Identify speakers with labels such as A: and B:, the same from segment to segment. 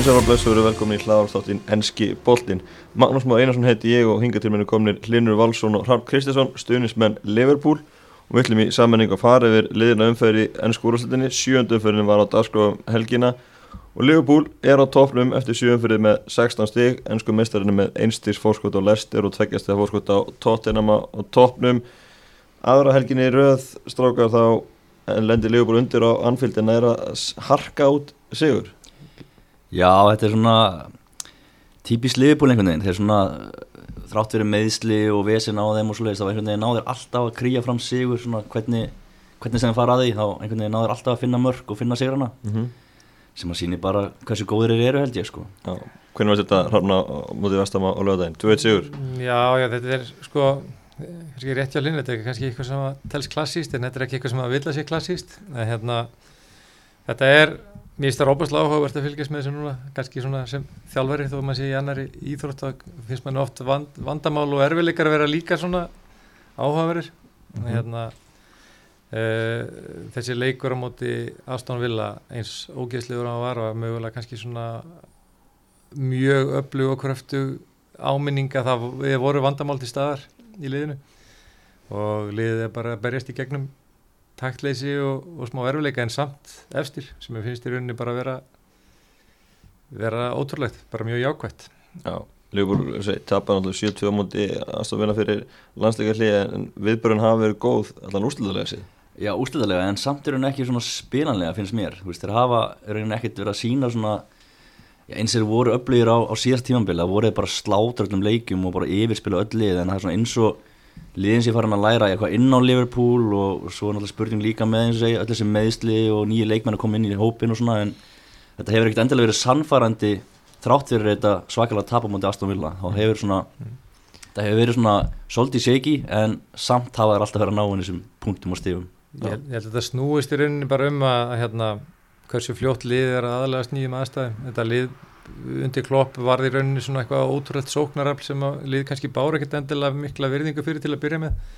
A: Komið sér á blessu og velkomin í hlaðarþáttinn Enski Boltinn. Magnús Már Einarsson heiti ég og hinga til minni kominir Hlinur Valsson og Hrafn Kristinsson, stuðnismenn Liverpool og við ætlum í sammenning að fara yfir liðina umferði ennsku úrvarsleitinni. Sjöndu umferðin var á dagskóðum helgina og Liverpool er á toppnum eftir sjöumferði með 16 stíg, ennsku meistarinn með einstýrs fórskot á Leicester og tveggjast þegar fórskot á Tottenham á toppnum. Aðra helginni í röð strákar þá lendir Liverpool undir á anfíldin að harka út sigur.
B: Já, þetta er svona típist liðbúl einhvern veginn, þeir svona þrátt verið meðsli og vesin á þeim og svoleiðis, þá einhvern veginn náður alltaf að krýja fram sigur svona hvernig, hvernig sem það fara að því, þá einhvern veginn náður alltaf að finna mörg og finna sigrana mm -hmm. sem að síni bara hversu góður þeir eru held ég sko.
A: Já, hvernig var þetta hranna mútið vestama á lögadaginn? Þú veit sigur?
C: Já, já, þetta er sko kannski rétt hjá Linn, þetta er kannski eitthvað sem telst klassíst en þetta er ekki eitthvað sem að vilja sé klassíst en hérna, þetta er Mér finnst það rópastlega áhugavert að fylgjast með þessu núna, kannski svona sem þjálfari þó að maður sé í annari íþrótt og finnst maður oft vand, vandamál og erfileikar að vera líka svona áhugaverir. Mm -hmm. hérna, uh, þessi leikur á móti Aston Villa eins ógeðslegur á að vara mögulega kannski svona mjög öflug og kröftu áminninga það voru vandamál til staðar í liðinu og liðið er bara að berjast í gegnum taktleysi og, og smá erfileika en samt efstir sem ég finnst í rauninni bara að vera vera ótrúlegt, bara mjög jákvægt
A: Já, Ligapúl tapar náttúrulega 70 á móti aðstofna fyrir landsleika hlið en viðbörun hafa verið góð allan úrslutalega síðan.
B: Já, úrslutalega, en samt er hún ekki svona spinanlega finnst mér, þú veist, þeir hafa rauninni ekkert verið að sína svona já, eins og þeir voru upplýðir á, á síðast tímanbila, voruð bara slátur öllum leikjum og bara yfirspila öll lið en það er svona eins og liðin sem farin að læra eitthvað inn á Liverpool og svo er náttúrulega spurning líka með eins og öll þessi meðsli og nýju leikmenn að koma inn í hópin og svona en þetta hefur ekkert endilega verið sannfærandi þrátt fyrir þetta svakalega tapamöndi Aston Villa. Þá hefur svona mm. það hefur verið svona svolítið shaky en samt hafa þær alltaf verið að ná henni sem punktum og stífum
C: Ég, ég held að þetta snúist í rauninni bara um að hérna, hversu fljótt lið er að aðalega snýjum aðstæðum. Þetta lið undir klopp var því rauninni svona eitthvað ótrúlega sóknarafl sem að liði kannski bára ekkert endilega mikla virðingu fyrir til að byrja með.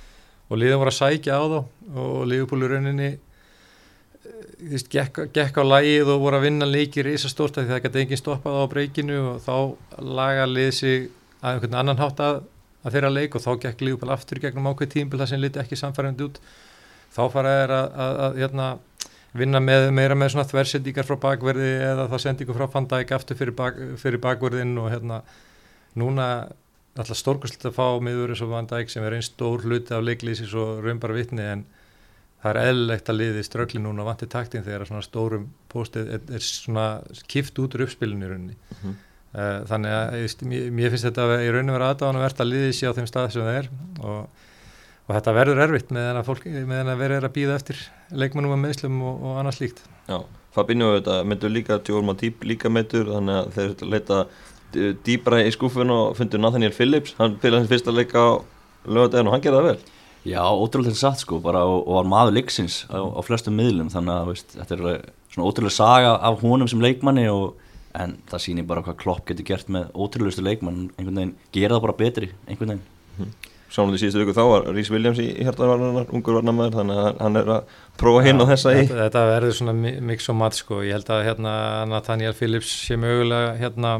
C: Og liðin voru að sækja á þá og liðupúli rauninni eh, gekk, gekk á lægið og voru að vinna leikir í þessar stórta því það gæti enginn stoppað á breykinu og þá laga lið sig að einhvern annan hátt að, að þeirra leik og þá gekk liðupúli aftur gegnum ákveð tímbil það sem liti ekki samfærandi út. Þá faraði að, að, að hérna vinna með, meira með svona þversendíkar frá bakverði eða þá sendingu frá Fandæk aftur fyrir, bak, fyrir bakverðin og hérna núna alltaf stórkustlega að fá miður eins og Fandæk sem er einn stór hluti af leiklýsis og raunbara vittni en það er eðlilegt að liði ströggli núna vanti taktin þegar svona stórum postið er, er svona kift út úr uppspilinu í rauninni mm -hmm. þannig að ég, mér finnst þetta að í rauninni vera aðdáðan að verða að liði sér á þeim stað sem það er og og þetta verður erfitt meðan að, meðan að verður að býða eftir leikmennum að meðslum og, og annað slíkt.
A: Já, Fabinho myndur líka tjórn á típ líka myndur þannig að þeir leita dýbra í skúfun og fundur Nathaniel Phillips. Hann fyrir hans fyrsta leika á lögadegin og hann gerði það vel.
B: Já, ótrúlega satt sko bara og, og var maður leiksins á, á flestum miðlum þannig að veist, þetta er svona ótrúlega saga af honum sem leikmanni og, en það sýnir bara hvað Klopp getur gert með ótrúlegustu leikmann einhvern veginn gera það bara betri einhvern veginn
A: við síðustu viku þá var Rhys Williams í hértavarnar, ungur varnamæður þannig að hann er að prófa hinn á þessa
C: í Þetta, þetta verður svona mix og mat sko. Ég held að hérna Nathaniel Phillips sé mögulega hérna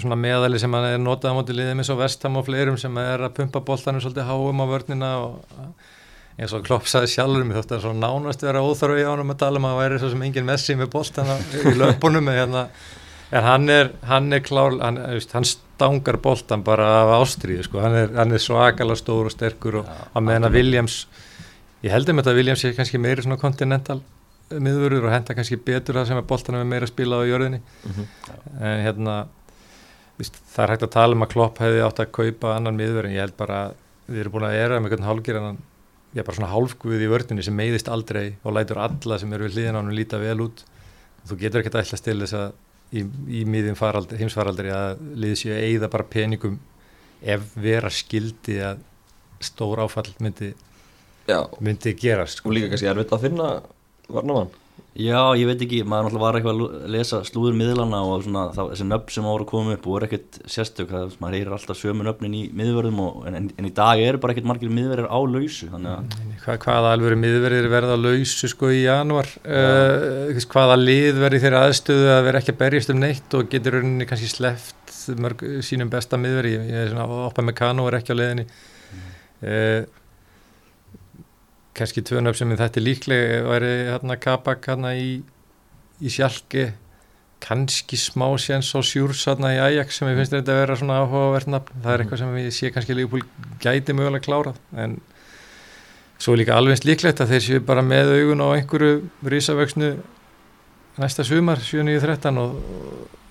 C: svona meðali sem hann er notað á móti liðið með svo vestam og fleirum sem er að pumpa boltanum svolítið háum á vörnina og eins og Klopp saði sjálfur mér þótt að svona nánast vera óþarfi á hann að tala um að væri svo sem engin messi með boltana í löpunum hérna en hann er, hann er klár hann, hann stangar boltan bara af ástriðu sko. hann er, er svakalega stór og sterkur og að meðan að Williams ég heldum þetta að Williams sé kannski meiri svona kontinental miðurur og henda kannski betur það sem að boltan er meira spilað á jörðinni mm -hmm. en hérna víst, það er hægt að tala um að Klopp hefði átt að kaupa annan miður en ég held bara við erum búin að era með einhvern hálgir en ég er bara svona hálfguð í vördunni sem meiðist aldrei og lætur alla sem eru við hlýðin á hann líta vel út þú getur ekkert að ætla til þess að í, í miðjum heimsfaraldri að liði séu að eigða bara peningum ef vera skildi að stór áfall myndi, myndi gerast
A: sko. og líka kannski erfitt að finna varnamann
B: Já, ég veit ekki, maður náttúrulega var eitthvað að lesa slúður miðlana og svona það, þessi nöfn sem ára koma upp og voru ekkert sérstök, það, maður heyrir alltaf sömu nöfnin í miðvörðum og, en, en í dag eru bara ekkert margir miðverðir á lausu að
C: Hvað, hvaða alveg miðverðir verða á lausu sko í januar uh, hvaða lið verði þeirra aðstöðu að vera ekki að berjast um neitt og getur rauninni kannski sleft mörg, sínum besta miðverði? Ég, er svona oppa með kanu og er ekki á leiðinni. Uh, kannski tvö nöfn sem þetta er líklega væri hérna Kabak hérna í, í sjálki kannski smá séns á sjúrs hérna í Ajax sem ég finnst þetta að vera svona áhugavert nafn. Það er eitthvað sem ég sé kannski Leopold gæti mögulega klárað en svo er líka alveg líklegt að þeir séu bara með augun á einhverju risavöksnu næsta sumar 7.9.13 og,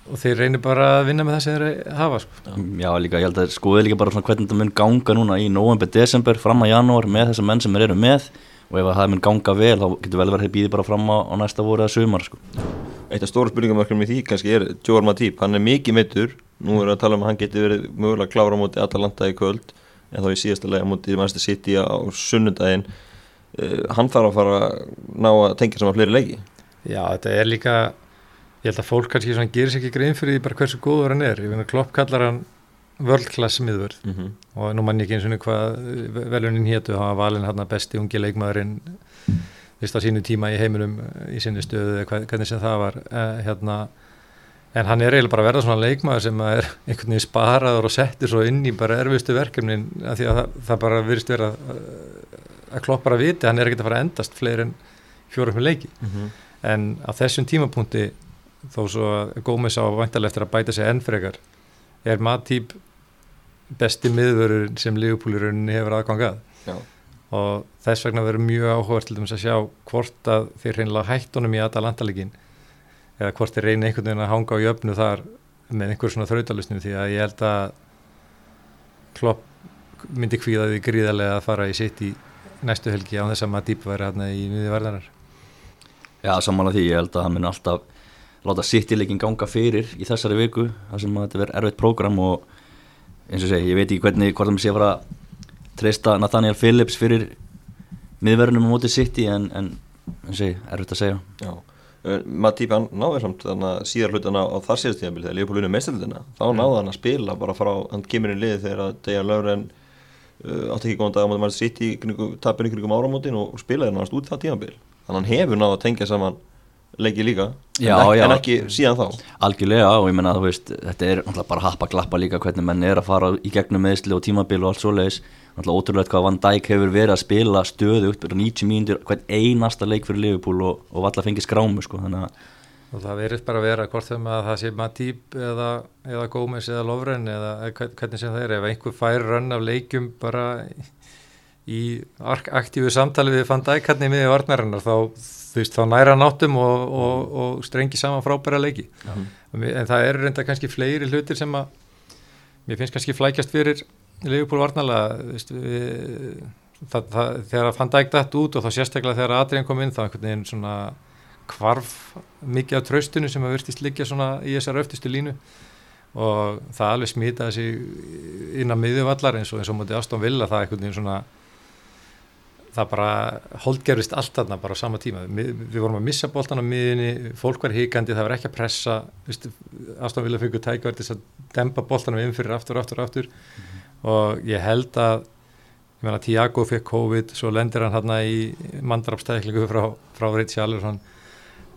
C: og þeir reynir bara að vinna með það sem þeir hafa sko.
B: Já, líka, ég held að skoði líka bara svona hvernig þetta mun ganga núna í november, desember, fram að janúar með þessar menn sem þeir eru með. Og ef það mun ganga vel þá getur vel verið að býði bara fram á, á næsta voru eða sumar sko.
A: Eitt af stóru spurningamörkjum í því kannski er Joel Matip, hann er mikið mittur nú er að tala um að hann getur verið mögulega klára móti Atalanta í kvöld en þá í síðasta lega mútið Manchester City á sunnundaginn uh, hann þarf að fara að ná að tengja saman fleiri leiki.
C: Já, þetta er líka ég held að fólk kannski svona gerir sér ekki grein fyrir því bara hversu góður hann er, ég finn að Klopp kallar hann world class miðvörð.
A: Mm -hmm.
C: og nú mann ég ekki eins og hvað velunin héttu, hann var valin hann besti ungi leikmaðurinn vist á sínu tíma í heiminum í sinni stöðu, hvernig sem það var. Eh, hérna en hann er eiginlega bara að verða svona leikmaður sem er einhvern veginn sparaður og settir svo inn í bara erfiðstu verkefnin af því að það, það bara virðist vera að, að klopp bara viti, hann er ekkert að fara að endast fleiri en fjórum leiki.
A: Mm -hmm.
C: en á þessum tímapunkti þó svo að Gómez á vantarlega eftir að bæta sig ennfrekar er Matip besti miðvörur sem Liverpoolurinn hefur aðgangað
A: Já.
C: og þess vegna verður mjög áhugað til dæmis að sjá hvort að þeir reynilega hætt honum í Atalanta-leikin eða hvort þeir reyni einhvern veginn að hanga á jöfnu þar með einhver svona þrautalustinu því að ég held að Klopp myndi kvíða því gríðarlega að fara í sitt í næstu helgi á þess að Matip væri hérna í miði verðanar
B: Já, samanlega því, ég held að hann mun alltaf láta sittileikin ganga fyrir í þessari viku, þar sem að þetta verður erfitt prógram og eins og segi, ég veit ekki hvernig hvort það sé að fara að treysta Nathaniel Phillips fyrir miðverðunum á móti sitti en, en eins og segi, erfitt að segja.
A: Já, uh, Matip hann náði samt þannig að síðar hlutana á þar síðast tíðanbili þegar Leopold unni meðstældina, þá náði hann að spila bara frá, hann kemur í liði þegar að Dejan Löfren uh, átti ekki góðan dag á móti mann sitt í tapinu kringum áramótin og, og spilaði hann að leiki líka,
B: Já,
A: en, ekki,
B: já.
A: en ekki síðan þá.
B: Algjörlega og ég menna að þú veist, þetta er bara happa glappa líka hvernig menn er að fara í gegnum meðsli og tímabil og allt svoleiðis. Náttúrulega ótrúlega hvað Van Dijk hefur verið að spila stöðu upp 90 mínútur, hvern einasta leik fyrir Liverpool og, og valla fengið skrámu sko, þannig að
C: og það verður bara að vera hvort þeim að það sé Matip eða, eða Gómez eða Lovren eða hvern- hvernig sem það er. Ef einhver fær rönn af leikjum bara í aktífu samtali við Van Dijk hann í miði varnarinnar þá, þú veist, þá næra náttum og, og, og strengi saman frábæra leiki. En það eru reynda kannski fleiri hlutir sem að mér finnst kannski flækjast fyrir Leifupól það, þegar Van Dijk dætt út og þá sérstaklega þegar Adrian kom inn þá einhvern veginn svona kvarf mikið af traustinu sem að virtist liggja svona í þessar öftustu línu. Og það alveg smitaði sig inn á miðjuvallar eins og eins og mútið Aston Villa það einhvern veginn svona það bara holdgerfist allt þarna bara á sama tíma. Við, við vorum að missa boltan á miðinni fólk var híkandi, það var ekki að pressa Vist, Aston Villa fengur tækverð til að dempa boltanum inn fyrir aftur, aftur, aftur. Og ég held að ég meina Tiago fekk COVID svo lendir hann hérna í mandrapstæklingu frá, frá Ritchie Allersson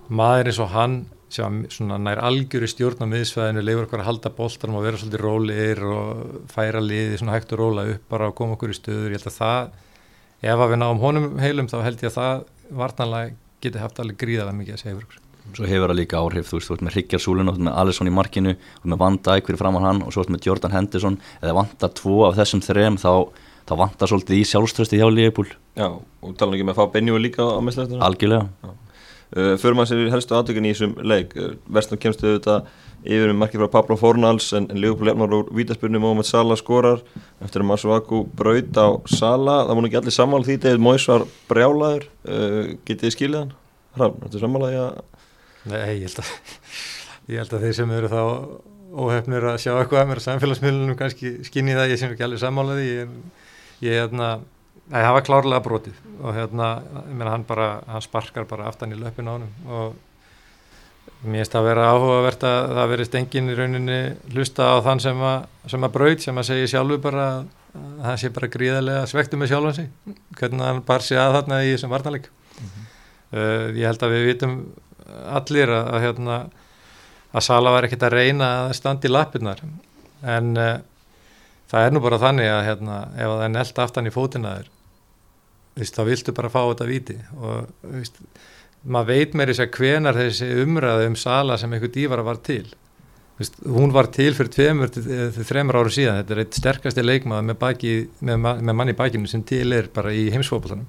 C: maður eins og hann sem nær algjöru stjórn á miðsvæðinu leifur okkur að halda boltanum og vera svolítið rólegir og færa liði svona hægt og róla upp bara og koma okkur í stöður. Ég held að það, ef að við náum honum heilum þá held ég að það vartanlega geti haft alveg gríðalega mikið að segja fyrir okkur.
B: Svo hefur það líka áhrif, þú veist, þú veist með Ryggjarsúlun og þú veist með Alisson í markinu og með Van Dijk fyrir fram á hann og svo veist með Jordan Henderson. Eða vantar tvo af þessum þrem þá, þá vantar svolítið í sjálfströsti hjá Liverpool.
A: Já, og tala ekki með að fá Benjú líka á meðslæstunum
B: algjörlega.
A: Uh, Förum að sér í helstu aðtökin í þessum leik. Uh, Vestum kemstu auðvitað yfir um markið frá Pablo Fornals en, en Leopold lefnar úr vítaspurnu Mohamed Salah skorar eftir að Masuaku braut á Salah það múin ekki allir sammála því David Moyes var brjálaður uh, getið hann? Hrafn, þetta sammálaði að
C: Nei, ég held að ég held að þeir sem eru þá óhefnir að sjá eitthvað að mér samfélagsmiðlunum kannski skinni það, ég sem ekki alveg sammálaði ég, ég, hérna, það var klárlega brotið og hérna, ég meina, hann bara, hann sparkar bara aftan í löpun á hann og mér finnst það að vera áhugavert að það verist enginn í rauninni hlusta á þann sem að, sem að braut, sem að segja sjálfu bara að það sé bara gríðarlega svektu með sjálfan sig, hvernig hann bar sig að þarna í þessum varnarleik. Uh, ég held að við vitum allir að, að, hérna, að Sala var ekkert að reyna að standa í lappirnar en uh, það er nú bara þannig að hérna, ef það er nelt aftan í fótina þér þá viltu bara fá þetta viti og vist, maður veit meiri sér hvenar þessi umræði um Sala sem einhver dývara var til. Vist, hún var til fyrir tveimur til þreimur áru síðan. Þetta er eitt sterkasti leikmað með, baki, með, með manni í bakinu sem til er bara í heimsfókbaltanum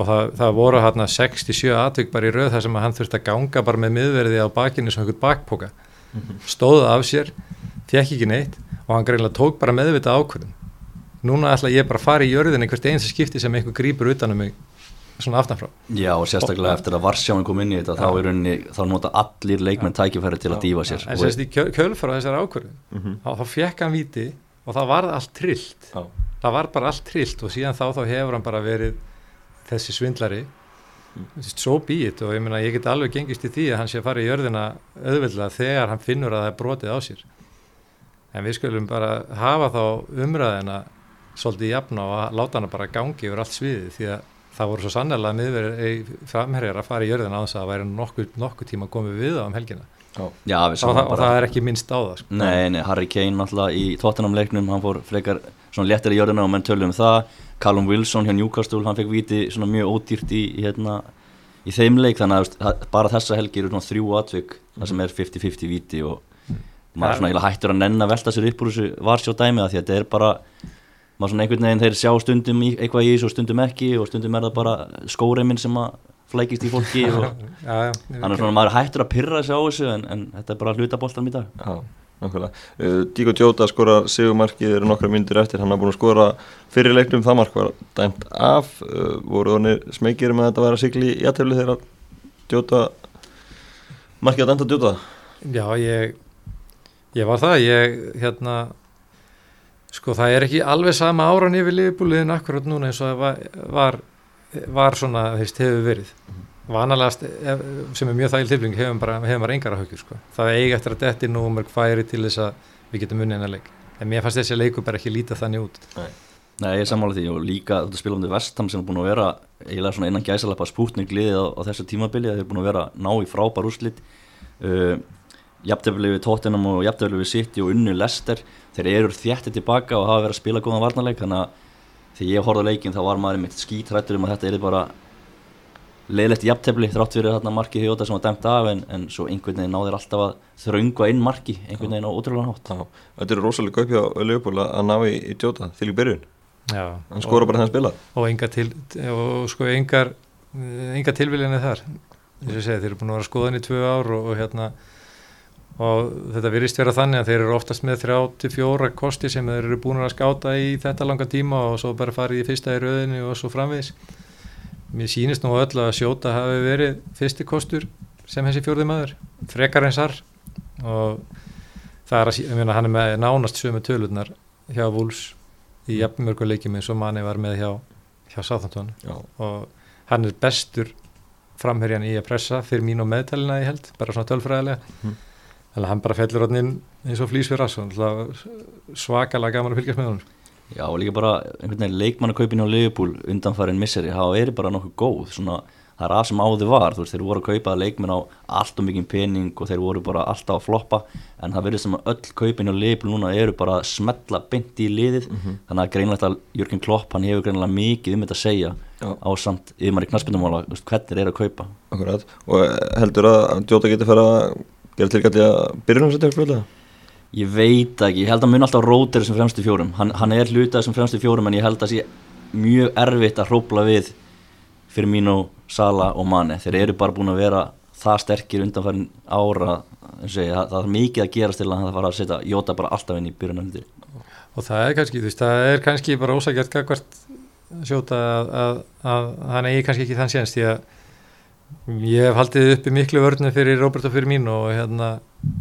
C: og það, það voru hérna 67 atvik bara í rauð þar sem hann þurfti að ganga bara með miðverði á bakinu sem einhvern bakpoka. -hmm. stóða af sér, fekk ekki neitt og hann greinlega tók bara meðvita ákvörðum núna ætla ég bara að fara í jörðinni hvert eins skipti sem einhver grýpur utanum mig svona aftanfrá.
B: Já og sérstaklega og, eftir að Varsjáin kom inn í þetta ja. þá, rauninni, þá nota allir leikmenn tækifæri til að dífa sér.
C: En sérst í kjölfara þessar ákvörðun mm -hmm. þá, þá fekk hann viti og það var allt trillt Já. það var bara allt trillt og síðan þá þá hefur hann bara verið þessi svindlari mm. svo býit og ég meina ég get alveg gengist í því að hann sé að fara í jörðina auðvitað þegar hann finnur að það er brotið á sér en við skulum bara hafa þá umræðina svolítið jafn á að láta hana bara gangi yfir allt sviðið því að það voru svo sannlega miðverið framherjar að fara í jörðina á þess að það væri nokkuð nokku tíma komið við á um helgina
B: Já, og,
C: það, bara... og það er ekki minnst á það sko.
B: Nei, nei, Harry Kane alltaf í tóttunamleiknum hann fór frekar svona léttir í jörðina og menn tölum um það Callum Wilson hjá Newcastle hann fekk viti svona mjög ódýrt í, í, hérna, í þeim leik þannig að bara þessa helgi eru svona þrjú atvik mm. það sem er 50-50 viti og mm. maður svona hættur að nenn að velta sér upp úr þessu varsjó dæmi að því að þetta er bara maður svona einhvern veginn þeir sjá stundum eitthvað í þessu og stundum ekki og stundum er það bara skóreiminn sem að flækist í fólki og já, já, þannig að maður hættur að pyrra sig á þessu en, en þetta er bara hlutaboltan í dag.
A: Já, nákvæmlega. Uh, Díko Djóta skora segumarkið eru nokkra myndir eftir. Hann har búin að skora fyrir leiknum það mark var dæmt af. Uh, voru þannig smekir með að þetta væri að sigli í aðtefli þegar Djóta markið að dæmta Djóta
C: Já, ég ég var það, ég hérna Sko það er ekki alveg sama áran yfir liðbúliðin akkurat núna eins og það var, var, svona, þeist, hefur verið. Vanalegast, sem er mjög þægileg tilbygging, hefur bara, hefur maður engar að haugja, sko. Það er eigi eftir að detti númur færi til þess að við getum unnið hennar leik. En mér fannst þessi leiku bara ekki lítið þannig út.
B: Nei, Nei ég er sammála því og líka þetta spilum við Vestham sem er búin að vera eiginlega svona innan gæsalappa spútning liðið á, á þessu tímabili, það er búin að vera ná í frábær úrslit. Uh, jafntefni við Tottenham og jafntefni við City og unnu Leicester þeir eru þjættið tilbaka og hafa verið að spila góðan varnarleik þannig að þegar ég horfði á leikin þá var maður mitt skítrættur um að þetta er bara leiðilegt jafntefni þrátt fyrir þarna marki Hjóta sem var dæmt af en, en svo einhvern veginn náður alltaf að þraunga inn marki einhvern veginn á ótrúlega nátt
A: Þetta eru rosalega göpja á Leopold að ná í, í Hjóta til í byrjun. Hann skora bara hann spila
C: og enga, til, og sko engar, engar tilviljanir þar. Þess að segja þeir eru búin að vera skoðan í tvö ár og, og hérna og þetta virðist vera þannig að þeir eru oftast með 34 kosti sem þeir eru búin að skáta í þetta langa tíma og svo bara farið í fyrsta í rauðinu og svo framvegis. Mér sýnist nú öll að sjóta hafi verið fyrsti kostur sem þessi fjórði maður frekar eins har og það er að, meina, hann er með nánast sömu tölunar hjá Wools í jafnmörguleikjum eins og manni var með hjá, hjá Sáþantón og hann er bestur framherjan í að pressa fyrir mín og meðtælina ég held, bara svona tölfræðilega. Mm Þannig að hann bara fellur hann inn eins og flýs fyrir aðs svakalega gaman að fylgjast með hann
B: Já og líka bara einhvern veginn leikmannakaupin á Leopold undanfærin misseri, það er bara nokkuð góð svona, það er að sem áður var þú veist þeir voru að kaupa leikmenn á allt og mikið pening og þeir voru bara alltaf að floppa en það verður sem að öll kaupin á Leopold núna eru bara að smetla byndi í liðið mm -hmm. þannig að greinlegt að Jörgen Klopp hann hefur greinlega mikið um þetta að segja Já. á samt yfir maður í knaspindumála hvernig er að kaupa
A: Akkurat. og heldur að Jóta getur fara Gerður tilkalli að byrjunum setja fljóðlega?
B: Ég veit ekki, ég held að mun alltaf rótir sem fremstu fjórum, hann, hann er hlutað sem fremstu fjórum en ég held að það sé mjög erfitt að hrópla við fyrir mín og Sala og Mane. Þeir eru bara búin að vera það sterkir undanfærin ára segi, það, það er mikið að gerast til að það fara að setja Jóta bara alltaf inn í byrjunum
C: og það er kannski, þú veist, það er kannski bara ósækjart hvert sjóta að, að, að hann eigi kannski ekki þann sénst því að Ég hef haldið uppi miklu vörnum fyrir Roberto Firmino og hérna,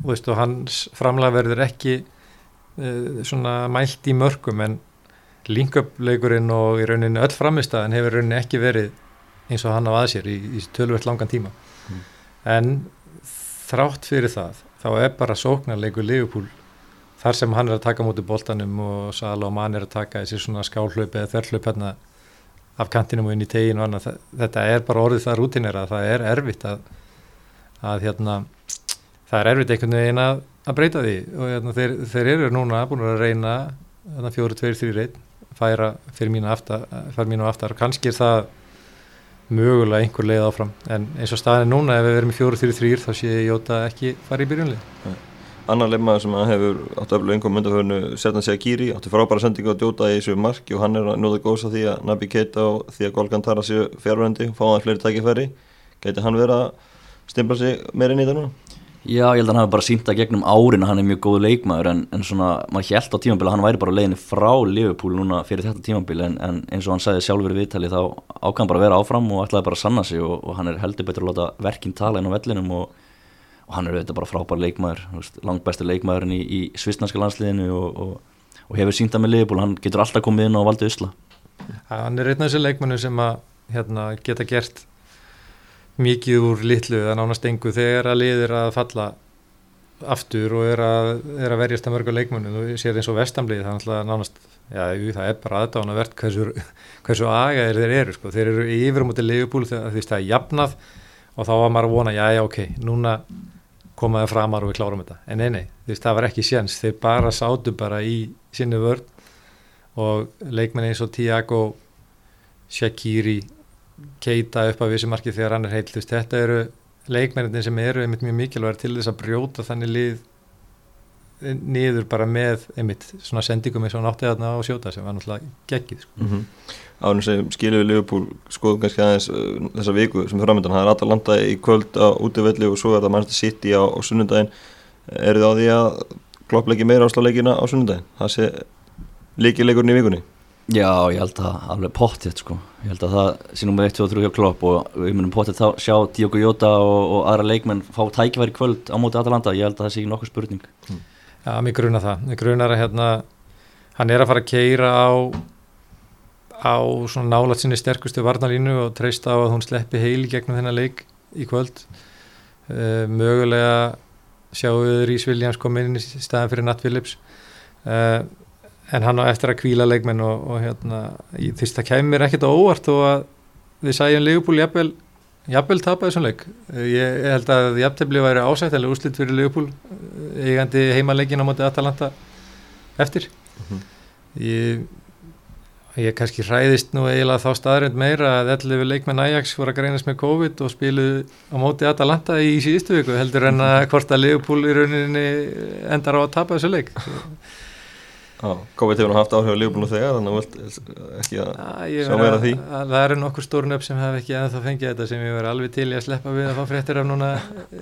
C: veist, og hans framlag verður ekki uh, svona mælt í mörgum en link-up-leikurinn og í rauninni öll framistæðan hefur í rauninni ekki verið eins og hann á aðsér í, í tölvöld langan tíma
B: Mm.
C: en þrátt fyrir það þá er bara sóknarleikur Liverpool þar sem hann er að taka mútið boltanum og Mann er að taka þessi svona skálhlaup eða þverhlaup hérna af kantinum og inn í tegin og annað. Þetta er bara orðið það rútinera það er erfitt að, að hérna, það er erfitt einhvern veginn að, að breyta því. Og hérna, þeir, þeir eru núna búin að reyna hérna, fjóru, tveir, þrjir, einn færa fyrir mínu aftar, aftar. Kannski er það mögulega einhver leið áfram. En eins og staðin núna ef við verum í fjóru, þrjir, þrjir þá sé ég Jóta ekki fara í byrjunlið
A: Annar lemmaður sem hefur átt öflug einhverjum myndaförnu Sertan Segiri átti frábæra sendingu að djóta í þessu marki og hann er njóða góðs að því að Nabi Keita og því að Golgan Tara séu fjárvændi og fá það fleiri tækifæri geti hann verið að stimpla sig meira inn í þetta núna?
B: Já, ég held að hann hafi bara sínt að gegnum árin að hann er mjög góð leikmaður en, en svona, maður held á tímabili að hann væri bara leiðinni frá Liverpool núna fyrir þetta tímabili en, en eins og hann sagði sjálfur í viðtali þá ákvæm bara að vera áfram og ætlaði bara að sanna sig og, og hann er heldur betur að láta verkinn tala inn á vellinum og, og hann er auðvitað bara frábær langt besti leikmaðurinn í, í svisnarska landsliðinu og, og, og hefur sínt að með Liverpool, hann getur alltaf komið inn og valdið usla.
C: hann er einn af þessu leikmennu sem að hérna, geta gert mikið úr litlu eða nánast engu þegar að liðir að falla aftur og er að, er að verjast að mörgu leikmennu þú sér eins og vestamlið það er nánast, já það er bara aðdána verðt hversu, hversu agaðir þeir eru sko. þeir eru yfir á móti leifupúl þegar því það er jafnað og þá var maður að vona já já ok, núna komaði framar og við klárum þetta. En nei nei, því það var ekki séns. Þeir bara sátu bara í sinni vörn og leikmenn eins og Tiago Shaqiri keita upp af vissi marki þegar hann er heilt veist, þetta eru leikmennin sem eru einmitt mjög mikilvæg til þess að brjóta þannig lið niður bara með einmitt svona sendingum eins og þarna á sjóta sem var náttúrulega geggið sko.
A: Mm -hmm. Ánum sem skilur við Liverpool skoðum kannski aðeins uh, þessa viku sem framöndan, það er Atalanta í kvöld á útivelli og svo er það Manchester City á, á sunnundaginn eru það á því að kloppleiki meira ásláleikina á sunnundaginn það sé líkileikurinn í vikunni.
B: Já, ég held að alveg pottið sko. ég held að það sé nummer 1, 2 og 3 hjá Klopp og við munum pottið þá sjá Diogo Jota og, og aðra leikmenn fá tækifæri í kvöld á móti Atalanta, ég held að það sé ekki nokkuð spurning
C: Já, mér gruna það, mér grunar að hérna hann er að fara að keira á á nálat sinni sterkustu varnalínu og treysta á að hún sleppi heil gegnum þennan leik í kvöld. Uh, mögulega sjáum við Rís Williams koma inn í staðan fyrir Nat Phillips. Uh, en hann á eftir að kvíla leikmenn og, og hérna, því það kemur ekkert á óvart og að við sæjum Leopold jafnvel, jafnvel tapa þessum leik. Uh, ég held að jafntefli væri ásættilega úrslit fyrir Leopold uh, eigandi heimaleikin á móti Atalanta eftir. Ég, ég kannski hræðist nú eiginlega þá staðrind meira að 11 leikmenn Ajax voru að greinast með COVID og spiluðu á móti Atalanta í síðustu viku heldur en að hvort að Leopold í rauninni endar á að tapa þessu leik
A: COVID hefur haft áhrif á Liverpool nú þegar þannig að þú vilt ekki að
C: ég
A: Sjá meira
C: að-
A: því.
C: að Það eru nokkur stórn upp sem hef ekki ennþá fengið þetta sem ég verði alveg til í að sleppa við að fá fréttir af núna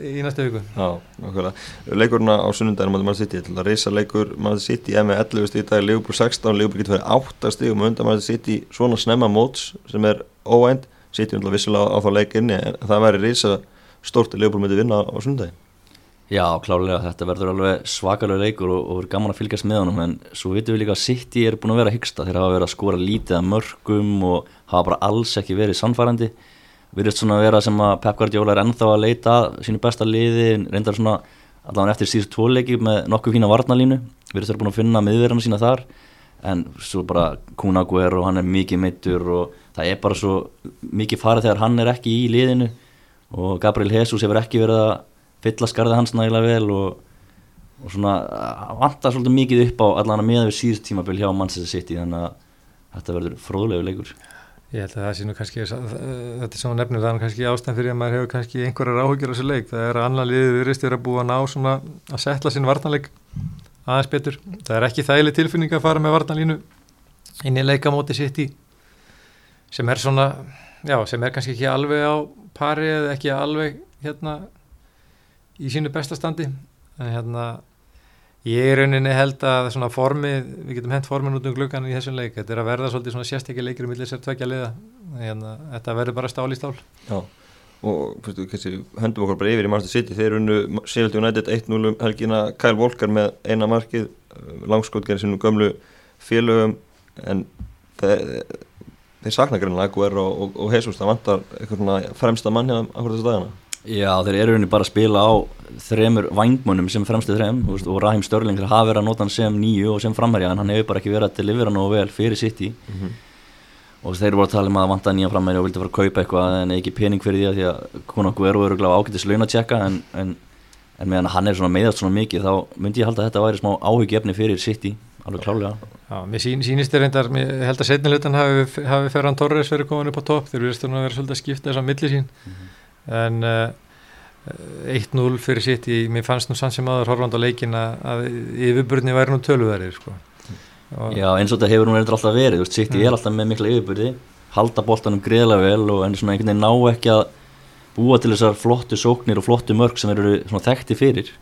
C: í næstu viku.
A: Já, nákvæmlega. Leikurna á sunnundaginn mátti mann City. Til að reysa leikur mann City er með 11 stíð í dag Liverpool 16, Liverpool getur verið 8 stíðum undan mann City. Svona snemma móts sem er óænt City er vissulega á þá leik inni en það væri reysa stórt að Liverpool myndi vinna á sunnundaginn
B: Já, klálega, þetta verður alveg svakalega leikur og, og verður gaman að fylgjast með honum en svo vitum við líka að City er búin að vera hyggsta. Þeir hafa verið að skora lítið að mörgum og hafa bara alls ekki verið sannfærandi. Virðist svona að vera sem að Pep Guardiola er ennþá að leita að sínu besta liði reyndar svona allavega eftir síðust tvoleiki með nokkuð fína varnalínu virðist vera búin að finna miðverðina sína þar en svo bara Kun Aguero og hann er mikið meittur og það er bara svo mikið farið þegar hann er ekki í liðinu. Og Gabriel Jesus hefur ekki verið að fylla skarðið hans nægilega vel og, og svona uh, vantar svolítið mikið upp á allan að miða við síðust tímabil hjá Manchester City þannig að þetta verður fróðlegu leikur
C: Ég held að það sé nú kannski, þetta sem þú nefnir, er kannski ástæðan fyrir að maður hefur kannski einhverjar áhugjur á þessu leik. Það er að annar liðið virðist verið að búa að ná svona að setla sinn varnarleik aðeins betur. Það er ekki þægileg tilfinning að fara með varnarlínu inn í leikamóti sitt í sem er svona, já, sem er kannski ekki alveg á pari eða ekki alveg hérna í sínu bestastandi. En hérna, Ég er rauninni held að svona formið, við getum hent formin út um gluggan í þessum leik, þetta er að verða svolítið svona sérstekki leikir um millir sér tvekja liða, að þetta verður bara stál í stál.
A: Já, og fyrstu, kannski, höndum okkur bara yfir í Manchester City. Þeir unnu Sheffield United 1-0 um helgina. Kyle Walker með eina markið langskotgerði sinu gömlu félögum. En þeir, þeir sakna greinlega Aguero og, og, og Jesus, það vantar eitthvað fremsta mann hérna akkur þessu dagana
B: Já, þeir eru henni bara að spila á þremur vangmönnum sem fremstu þrem veist, og Raheem Störling þeir hafa verið að nota hann sem nýju og sem framherja en hann hefur bara ekki verið að delivera nógu vel fyrir City. Og þeir voru að tala um að vanta nýja framherja og vildi fara að kaupa eitthvað en ekki pening fyrir því að því að Kun Aguero eru gláð ágættis launatjekka en, en, en meðan hann er svona meðast svona mikið þá myndi ég halda að þetta væri smá áhugjefni fyrir City alveg klálega
C: Já, mér sín, sýnist þér reyndar, mér held að setni hlutan hafi, hafi Ferran Torres verið komin upp á topp, þeir verðist að vera svolítið að skipta þess að milli sín en uh, 1-0 fyrir sitt í, mér fannst nú sann sem aður horfand á leikin að, yfirburðni væri nú töluverðir sko. Og-
B: Já, eins og þetta hefur hún alltaf verið, þú veist, City er alltaf með mikla yfirbyrði, halda boltanum greiðlega vel og en svona einhvern veginn ná ekki að búa til þessar flottu sóknir og flottu mörg sem eru svona þekkti fyrir.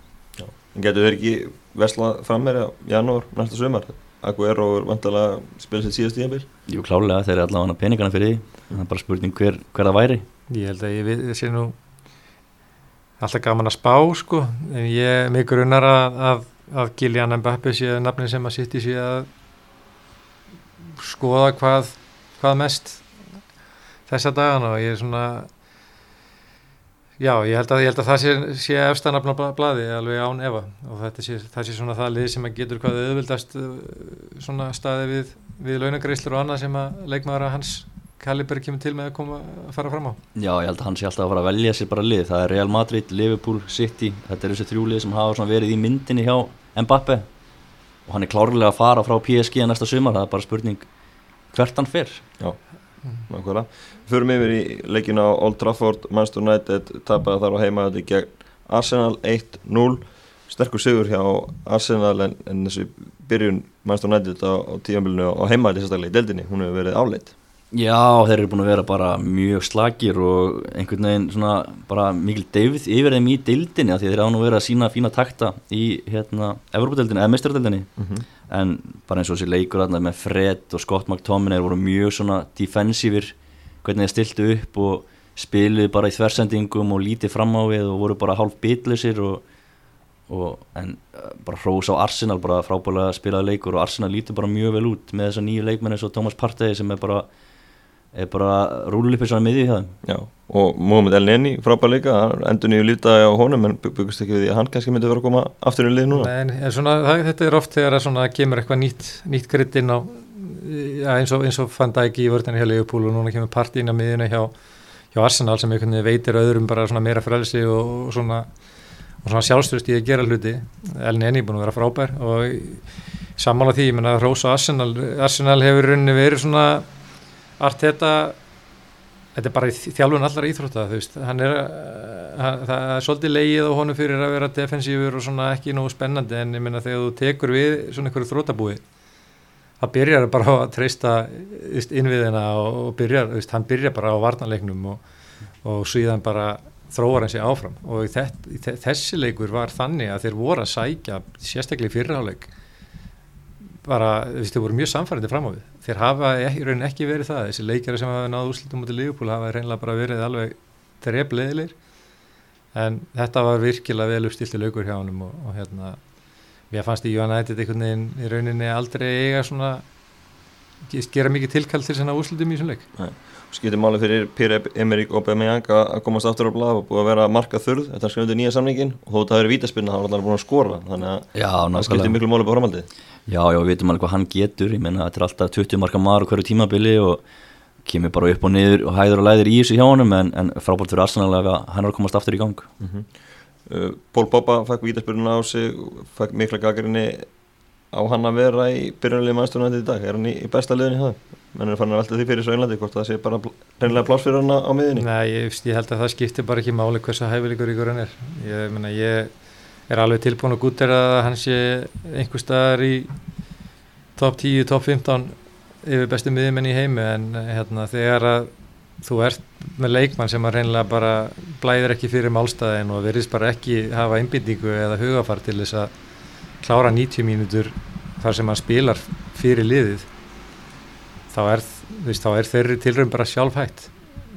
A: En getur þeir ekki veslað frammeira janúar næsta sumar? Aguero er vantalega spilað sitt síðast tíðanbíl
B: Jú, klálega, þeir eru allavega peningana fyrir því, það er bara spurning hver, hver það væri.
C: Ég held að ég, við, ég sé nú alltaf gaman að spá sko. En ég mig grunnar að, að, að Gillian Mbappe sé nafnin sem að sitt í sé að skoða hvað, hvað mest þessa dagana og ég er svona já, ég held að, ég held að það sé, sé efstanafn á bla- blaði alveg án efa. Og sé, það sé svona það lið sem að getur hvað auðvildast uh, svona staði við, við launagreislur og annað sem að leikmaður að hans Kaliber kemur til með að koma að fara fram á?
B: Já, ég held að hann sé alltaf að fara að velja sér bara lið, það er Real Madrid, Liverpool, City, þetta eru þessi þrjú lið sem hafa verið í myndinni hjá Mbappe og hann er klárlega að fara frá PSG næsta sumar, það er bara spurning hvert hann fer.
A: Nákvæmlega. Förum yfir í leikina á Old Trafford, Manchester United tapaði þar á heimaði gegn Arsenal 1-0 sterkur sigur hjá Arsenal en, en þessi byrjun Manchester United á, á tíðanbílunu á heimaði sérstaklega í deildinni, hún hefur verið áleitt
B: Já, þeir eru búin að vera bara mjög slagir og einhvern veginn svona bara mikil deyfið yfir þeim í deildinni af því að þeir hafa nú verið að sína fína takta í hérna Evropadeildinni eða meistaradeildinni. En bara eins og þessi leikur þarna með Fred og Scott McTominay voru mjög svona defensífir hvernig þeir stiltu upp og spiluðu bara í þversendingum og lítið fram á við og voru bara hálf bitlisir og, og en uh, bara hrós á Arsenal bara frábælega spilaði leikur og Arsenal lítur bara mjög vel út með þessa nýju leikmenn eins og Thomas Partey sem er bara er bara rúlipið svona miðið hjá þeim.
A: Já, og Mohamed El Neni frábær líka, hann endur nýju lítaði á honum en byggust ekki við því að hann kannski myndi vera að koma aftur í lið núna.
C: En, en svona, það, þetta er oft þegar að svona kemur eitthvað nýtt, nýtt gritt inn á ja, eins, og, eins og fann það ekki í vörðinu hjá Leopold og núna kemur part inn á miðinu hjá, hjá Arsenal sem einhvern veginn veitir öðrum bara svona meira frelsi og, og svona, og svona sjálfstöðust í að gera hluti. Elni Enni búin að vera frábær og sammála því, ég menna Rósa Arsenal Arsenal hefur runni verið svona Arteta þetta er bara í þjálfun allar íþrótta þú veist, hann er uh, hann, það er svolítið leið á honum fyrir að vera defensífur og svona ekki nógu spennandi en ég meina þegar þú tekur við svona einhverju þrótabúi það byrjar bara að treysta innviðina og, og byrjar, veist, hann byrjar bara á varnarleiknum og, og síðan bara þróar hann sig áfram. Og í þett, í þessi leikur var þannig að þeir voru að sækja sérstaklega í fyrirháleik bara, þú veist, þeir voru mjög samfærandi fram á við þeir hafa ekki, í rauninni ekki verið það. Þessi leikjari sem hafa náðu úrslitum út í Liverpool hafa reynilega bara verið alveg trefleðilegir en þetta var virkilega vel uppstilti laukur hjá honum og, og hérna mér fannst í United einhvern veginn í rauninni aldrei eiga svona gera mikið tilkall til svona úrslitum í þessum leik.
A: Skiptir máli fyrir Pierre-Emerick Aubameyang að komast aftur á blað og búið að vera markað þurð þetta er skrifandi nýja samningin og þó þetta hefur vítaspilna þá er hann búin að skora. Þannig að
B: Já,
A: það skiptir miklu máli
B: Já, já, við veitum alveg hvað hann getur, ég menna þetta er alltaf 20 marka maður hverju tímabili og kemur bara upp og niður og hæður og læðir í þessu hjá honum en, en frábært fyrir Arsenal að hann er að komast aftur í gang.
A: mm -hmm. uh, Pól Boppa fæk vítaspilna á sig fæk mikla gagrinni á hann að vera í byrjunarlið mannstunum þetta í dag, er hann í, í besta liðin í það menn er fann að velta því fyrir svo einlandi hvort það sé bara reynilega pláss fyrir hann á miðinni
C: Nei, ég, ég held að það skiptir bara ekki máli hversu hæfileikur ykkur hann er. Ég, menna, ég er alveg tilbúin að gútt er að hann sé einhver staðar í top 10, top 15 yfir bestu miðjumenn í heimi en hérna, þegar að þú ert með leikmann sem að reynilega bara blæðir ekki fyrir málstæðin og verðist bara ekki hafa einbindingu eða hugafar til þess að klára 90 mínútur þar sem hann spilar fyrir liðið þá er, veist, þá er þeirri tilrönd bara sjálfhætt.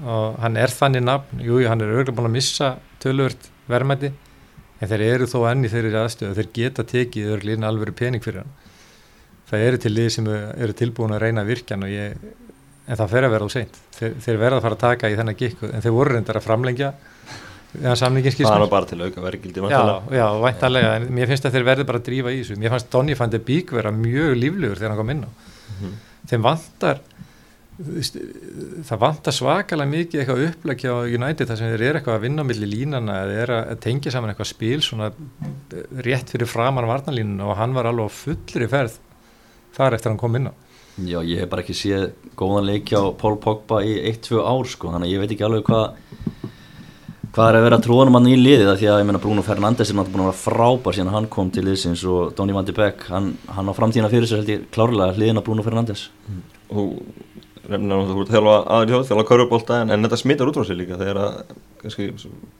C: Og hann er þannig nafn, jú, hann er örgulega búin að missa tölvört verðmætti en þeir eru þó enni þeirri aðstöðu þeir geta tekið örgulega inn alveg pening fyrir hann. Það eru til lið sem eru tilbúin að reyna virkjan og ég, en það fer að vera á seint. Þeir, þeir verða að fara að taka í þennan gikk en þeir voru reyndar að framlengja
A: það er bara til auka verkildi
C: Já, já, væntalega, en mér finnst að þeir verði bara að drífa í þessu. Mér fannst Donny van de Beek vera mjög líflegur þegar hann kom inn á. Þeim vantar, þú veist, það vantar svakalega mikið eitthvað upplækja á United þar sem þeir eru eitthvað að vinna á milli línana eða eru að tengja saman eitthvað spil svona rétt fyrir framan varnalínuna og hann var alveg á fullri ferð þar eftir að hann kom inn á.
B: Já, ég hef bara ekki séð góðan leik á Paul Pogba í 1-2 ár sko, þannig að ég veit ekki alveg hvað hvað er að vera tróðanum hann í liðið af því að ég meina Bruno Fernandes er náttúrulega búin að vera frábær síðan hann kom til liðsins og Donny van de Beek hann, hann á framtíðina fyrir sér held ég klárlega hliðin á Bruno Fernandes
A: og nefnilega þú að þjálfa aðri hjóð, þjálfa körubólta en, en þetta smittar út frá sig líka þegar að kannski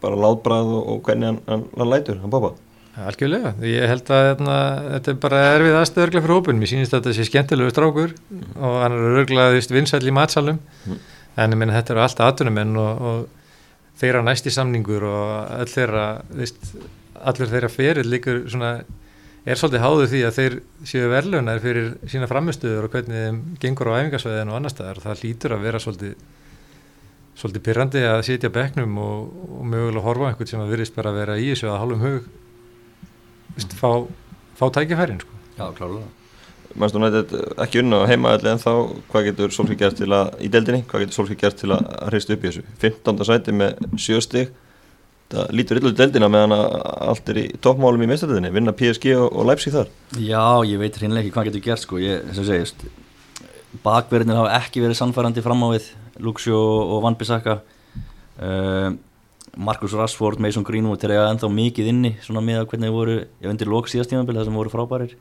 A: bara látbræð og, og hvernig hann, hann, hann lætur, hann pappa
C: Algjörlega, ég held að hérna, þetta er bara erfið aðstöðurglega fyrir hópin mér sýnist að þetta sé skemmtilegu strákur og hann er örglega vinsæl í matsalum en ég minna þetta eru allt aðtunumenn og, og þeirra næsti samningur og all þeirra allur þeirra feril líkur svona, er svolítið háðu því að þeir séu verðlunar fyrir sína framistöður og hvernig þeim gengur á æfingasvæðin og annar staðar. Og það lítur að vera svolítið svolítið pyrrandi að sitja bekknum og, og mögulega horfa á einhvern sem að virðist bara að vera í þessu að hálfum hug veist, fá, fá tækifærin sko.
B: Já, klárlega.
A: Mannstu nættið ekki unna á heimaðalli en þá hvað getur Solskjaer gert til að í deldinni, hvað getur Solskjaer gert til að hrista upp í þessu? 15. sæti með 7 stig það lítur yllu deldina meðan að allt er í toppmálum í meistardöðinni vinna PSG og, og Leipzig þar?
B: Já, ég veit hreinlega ekki hvað getur gert sko, ég, sem segist bakverðinir hafa ekki verið sannfærandi fram á við Luxio og Van Bissaka. Uh, Marcus Rashford, Mason Greenwood þeir eiga ennþá mikið inni svona með að hvernig voru ég undir lók síðast tímabili það sem voru frábærir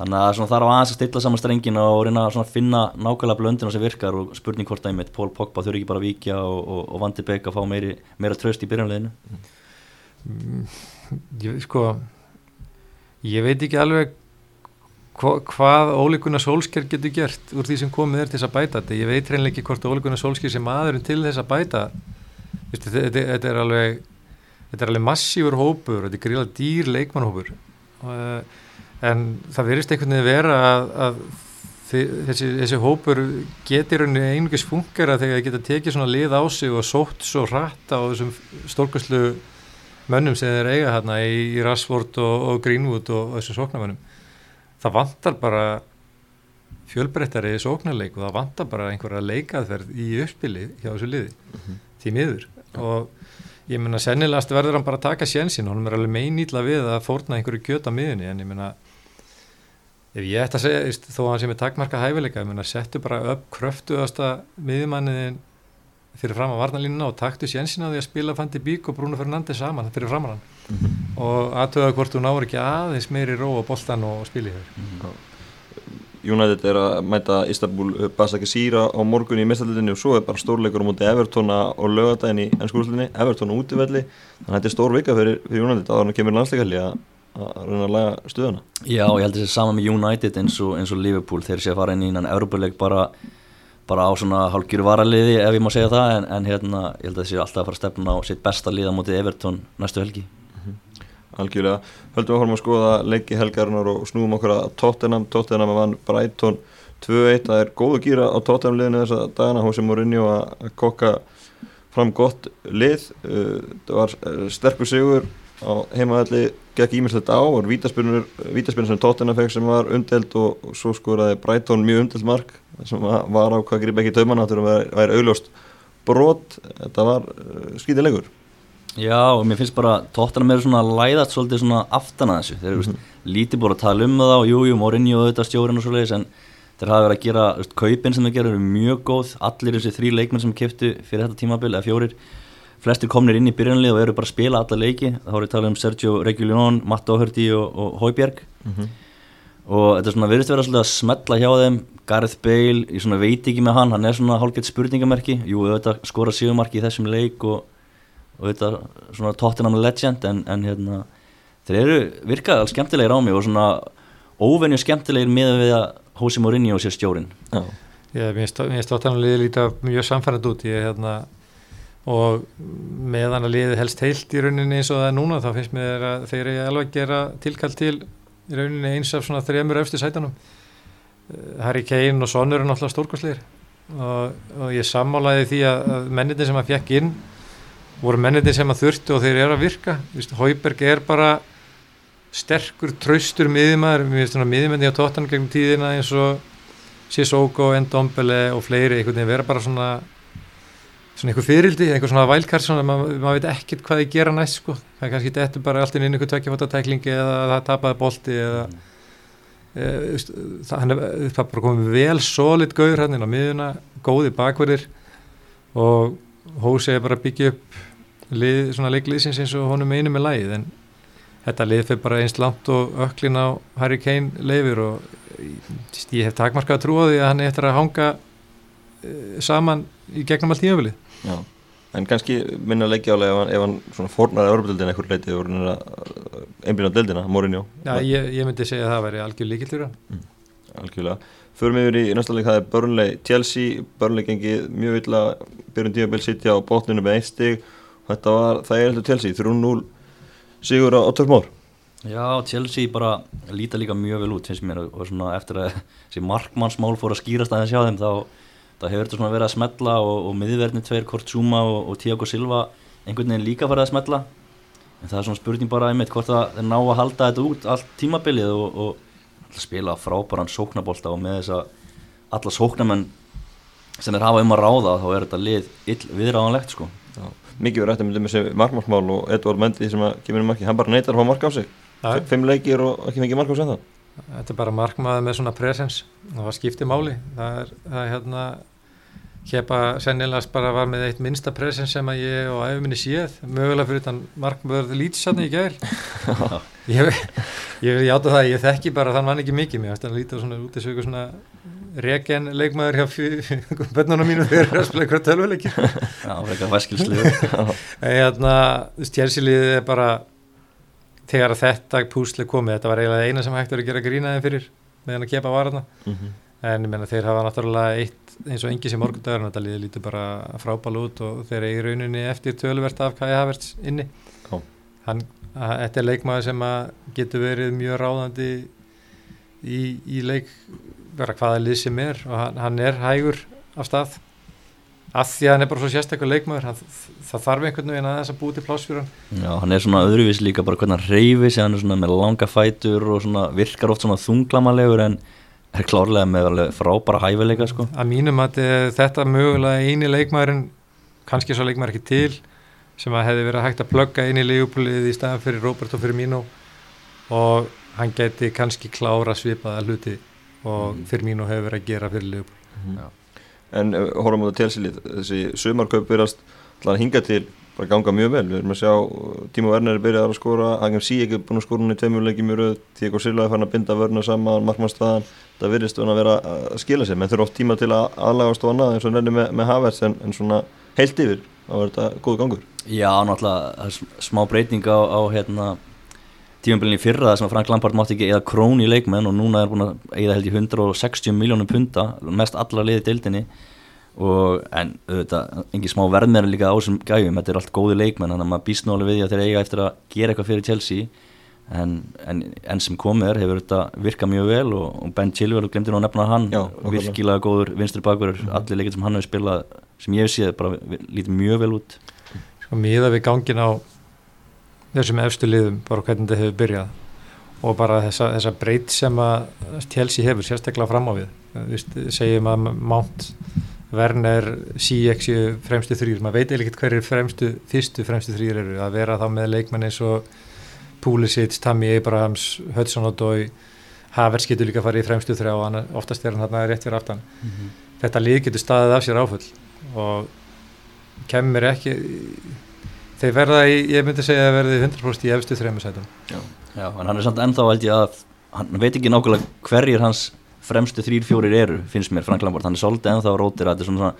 B: þannig að svona þarf aðeins að stilla saman strengina og reyna að finna nákvæmlega blöndina sem virkar og spurning hvort að einmitt Pól Pogba þurfi ekki bara að víkja og, og, og Van de Beek að fá meiri, meira tröst í byrjanleginu
C: ég, sko ég veit ekki alveg hva, hvað ólíkuna sólsker getur gert úr því sem komið er til þess að bæta þetta. Ég veit reynilega ekki hvort ólíkuna sólsker sem maðurinn til þess að bæta. Þetta, er alveg þetta er alveg massífur hópur þetta er gríðlega dýr leikmannhópur uh, en það verist einhvern veginn vera að, að þessi, þessi hópur getur einungis fungera þegar það geta tekið svona lið á sig og sótt svo hratt á þessum stórkastlu mönnum sem þeir eiga hérna í, Rashford og, og Greenwood og, og þessum sóknarmönnum. Það vantar bara fjölbreyttari sóknarleik og það vantar bara einhverja leikaðferð í uppspili hjá þessu liði mm -hmm. því miður. Og ég meina sennilegast verður hann bara að taka sjensin hann er alveg meinýtla við að fórna einhverju kjöt á miðunni en ég meina ef ég ætti að segja, þó að hann sem er takmarka hæfileika, ég meina settu bara upp kröftuðasta miðjumanniðin fyrir fram á varnalínuna og taktu sjensin á því að spila Fandi Bík og Bruno Fernandes saman fyrir framann hann mm -hmm. og aðtöða hvort þú náður ekki aðeins meiri ró á boltan og spili þér mm -hmm.
A: United er að mæta Istanbul Basakesíra á morgun í mistaldinni og svo er bara stórleikur á móti Evertona og lögadaginn í ennskúrúslinni, Evertona útivelli þannig að þetta er stór vika fyrir, fyrir United að hann kemur landsleikalli að að reyna að laga stuðana
B: Já, ég held að það sé sama með United eins og, eins og Liverpool. Þeir sé að fara inn í innan Európa-leik bara, bara á svona hálfgjur varaliði ef ég má segja það. En, en hérna, ég held að það sé alltaf að fara að stefna á sitt besta liða mútið Everton næstu helgi.
A: Algjörlega, höldum við að horfum að skoða leiki helgarinnar og snúum okkur að Tottenham, Tottenham vann Brighton 2-1, það er góð að gýra á Tottenham liðinu þessa dagana, hún sem voru inni og að kokka fram gott lið, það var sterkur sigur á heimaðalli gekk ímislegt á og vítaspinnur sem Tottenham fekk sem var undeld og, svo skoraði Brighton mjög undeld mark sem var á hvað grip ekki tauman áttur að vera augljóst brot, þetta var uh, skýtilegur
B: Já og mér finnst bara Tottenham er svona læðat svolítið svona aftan að þessu, þeir eru mm -hmm. lítið búin að tala um það og jújú, Mourinho og þetta stjórin og svoleiðis en þeir hafa verið að gera, veist, kaupin sem þeir gera eru mjög góð, allir þessi þrý leikmenn sem keftu fyrir þetta tímabil eða fjórir flestir komnir inn í byrjanlið og eru bara að spila alla leiki, þá er ég að tala um Sergio Reguilón, Matt Doherty og, og Højbjerg. Mm -hmm. og þetta er svona verðist verið að smetla hjá þeim. Gareth Bale, ég svona veit ekki með hann hann er svona hálfgett spurningamerki. Jú, þetta skora síðumarki í þessum leik og, og þetta svona Tottenham legend en, en hérna þeir eru virkað alls skemmtilegir á mig og svona óvenju skemmtilegir með við að Jose Mourinho sér stjórin
C: Já, ég finnst Tottenham liðið líta mjög samfærand út. Ég er hérna og meðan að liði helst heilt í rauninni eins og það er núna þá finnst mér að þeir eru alveg að gera tilkall til í rauninni eins af svona þremur eftir sætanum Harry Kane og Son eru náttúrulega stórkostleir og, og ég sammálaði því að, mennitin sem að fjekk inn voru mennitin sem að þurftu og þeir eru að virka. Hauberg er bara sterkur, traustur miðjumæður miðjumændi á tóttan gegnum tíðina eins og Sissoko, Endombele og fleiri, einhvern veginn vera bara svona svona einhver fyrildi, einhver svona vælkart svona, maður mað veit ekkert hvað þið gera næst sko, það er kannski þetta bara alltaf inn einhver tökjafótatæklingi eða það tapaði bolti eða mm. e, það, hann er, það bara komið vel solid gaur hann inn á miðuna góði bakverðir og Hósi er bara að byggja upp lið, svona leikliðsins eins og honum einu með lægið en þetta lið fyrir bara einst langt og öklin á Harry Kane leifir og ég hef takmarkað því að hann eftir að hanga uh, saman í gegnum allt tímafili
A: Já, en kannski minna leggjálega ef hann, ef hann fornaði örfaldildin eitthvað leitið og einbyrjað dildina, Mourinho.
C: Já, ég, ég myndi segja að það væri algjör líkildur
A: mm, Algjörlega. Förum yfir í næsta leik, það er Burnley Chelsea, Burnley gengið mjög illa byrjun tímabill sitja á bótninu með eitt stig. Þetta var, það er heldur Chelsea 3-0 sigur á 8 mór
B: Já, Chelsea bara líta líka mjög vel út finnst mér. Og svona eftir að þessi markmannsmál fór að skýrast aðeins hjá þeim þá, þá hefur þetta svona verið að smetla og, og miðverðni tveir Kortsuma og, og Tiago Silva einhvern veginn líka farið að smetla en það er svona spurning bara einmitt hvort það er ná að halda þetta út allt tímabilið og, og spila frábæran sóknabólta og með þess að alla sóknamenn sem er hafa um að ráða þá er þetta lið viðráðanlegt sko.
A: Já. Mikið verið eftir með þessi markmannsmál og Edvard Mendi sem að kemur um marki, hann bara neytar að fá marka á sig. Fimm leikir og ekki mikið markmann sem það
C: Þetta er bara markmaður með svona presens. Og það skiptir máli. Það er, það er hérna Hjepa sennilegast bara var með eitt minsta presens sem að ég og æfuminni séð mögulega fyrir þann markmaður lítsann í gæl ég, ég játa það, ég þekki bara þann vann ekki mikið mér, þannig að lítið svona út þessu svona regen leikmaður hjá bönnunum mínu þegar það er að spila eitthvað tölvuleikir
B: Já, er eitthvað væskilslið
C: Þannig að stjærsilið er bara þegar þetta púsli komið, þetta var eiginlega eina sem hægt verið að gera grínaði fyrir meðan að kepa varna mm -hmm. En menna, þeir hafa náttúrulega eitt eins og engi sem morgundagur þetta líður lítið bara frábæl út og þeir eru í rauninni eftir töluvert af Kai Havertz inni. Hann, að, þetta er leikmaður sem getur verið mjög ráðandi í, í leik vera hvaða lið sem er og hann, hann er hægur af stað. Að því að hann er bara svo sérstaklega leikmaður hann, það þarf einhvern veginn að þess að búi til plásfjörðan
B: Já, hann er svona öðruvís líka bara hvernig hann reyfis hann er svona með langa fætur og svona virkar oft svona þunglamalegur en er klárlega með frábæra hæfileika sko.
C: Að mínum að þetta mögulega eini leikmaðurinn kannski svo leikmaður ekki til sem að hefði verið hægt að plugga inn í legjúpulið í staðan fyrir Robert og fyrir Mino og hann geti kannski klára svipaða hluti og mm. Firmino hefur verið að gera fyrir Liverpool mm.
A: En uh, horfum við á télsilið þessi sumarkaup verðast hinga til bara ganga mjög vel, við erum að sjá uh, Tímo Werner er byrjað að skora, Agam Sí ekki búin að skora hún í tveimurleiki mjög röð Tíko Silva er fann að binda vörna saman, markmannstæðan það virðist að vera að skila sig menn þurfa oft tíma til að aðlagast og annað eins og nefnir með, með Havertz en, en svona heilt yfir, þá er þetta góð gangur.
B: Já, náttúrulega smá breyting á, á hérna tímanbílinni fyrra þess að Frank Lampard mátti ekki eða krón í leikmenn og núna er búin að eða held í 160 miljónum punta mest allar liði deildinni. Og en auðvitað, engi smá verðmæri líka á þessum gæfum, þetta er allt góði leikmenn þannig að maður býst nálega við því að þeir eiga eftir að gera eitthvað fyrir Chelsea en, en, en sem komið er hefur þetta virkað mjög vel og, og Ben Chilwell glemdi nú að nefna hann, Já, virkilega góður vinstri bakur, mm. allir leikir sem hann hefur spilað sem ég hef séð bara lítið mjög vel út.
C: Sko miða við gangin á þessum efstu liðum bara hvernig þetta hefur byrjað og bara þessa, þessa breyt sem að Chelsea hefur sérstaklega fram á við. Vist, segjum að Mount Werner, CX fremstu þrýr, maður veit eða ekkert hverjir fremstu fyrstu fremstu þrýr eru. Að vera þá með leikmenn eins og Pulisic, Tammy Abrahams, Hudson Odoi Havers getur líka að fara í fremstu þrjá og oftast er hann þarna rétt fyrir aftan. Mm -hmm. þetta lið getur staðið af sér áfull og kemur ekki þeir verða í, ég myndi segja að verði 100% í efstu þrejum sætum.
B: Já, Já en hann er samt ennþá held ég að hann veit ekki nákvæmlega hverjir hans fremstu þrýr fjórir eru, finnst mér Frank Lampard, hann er svolítið ennþá rótir að þetta er svona,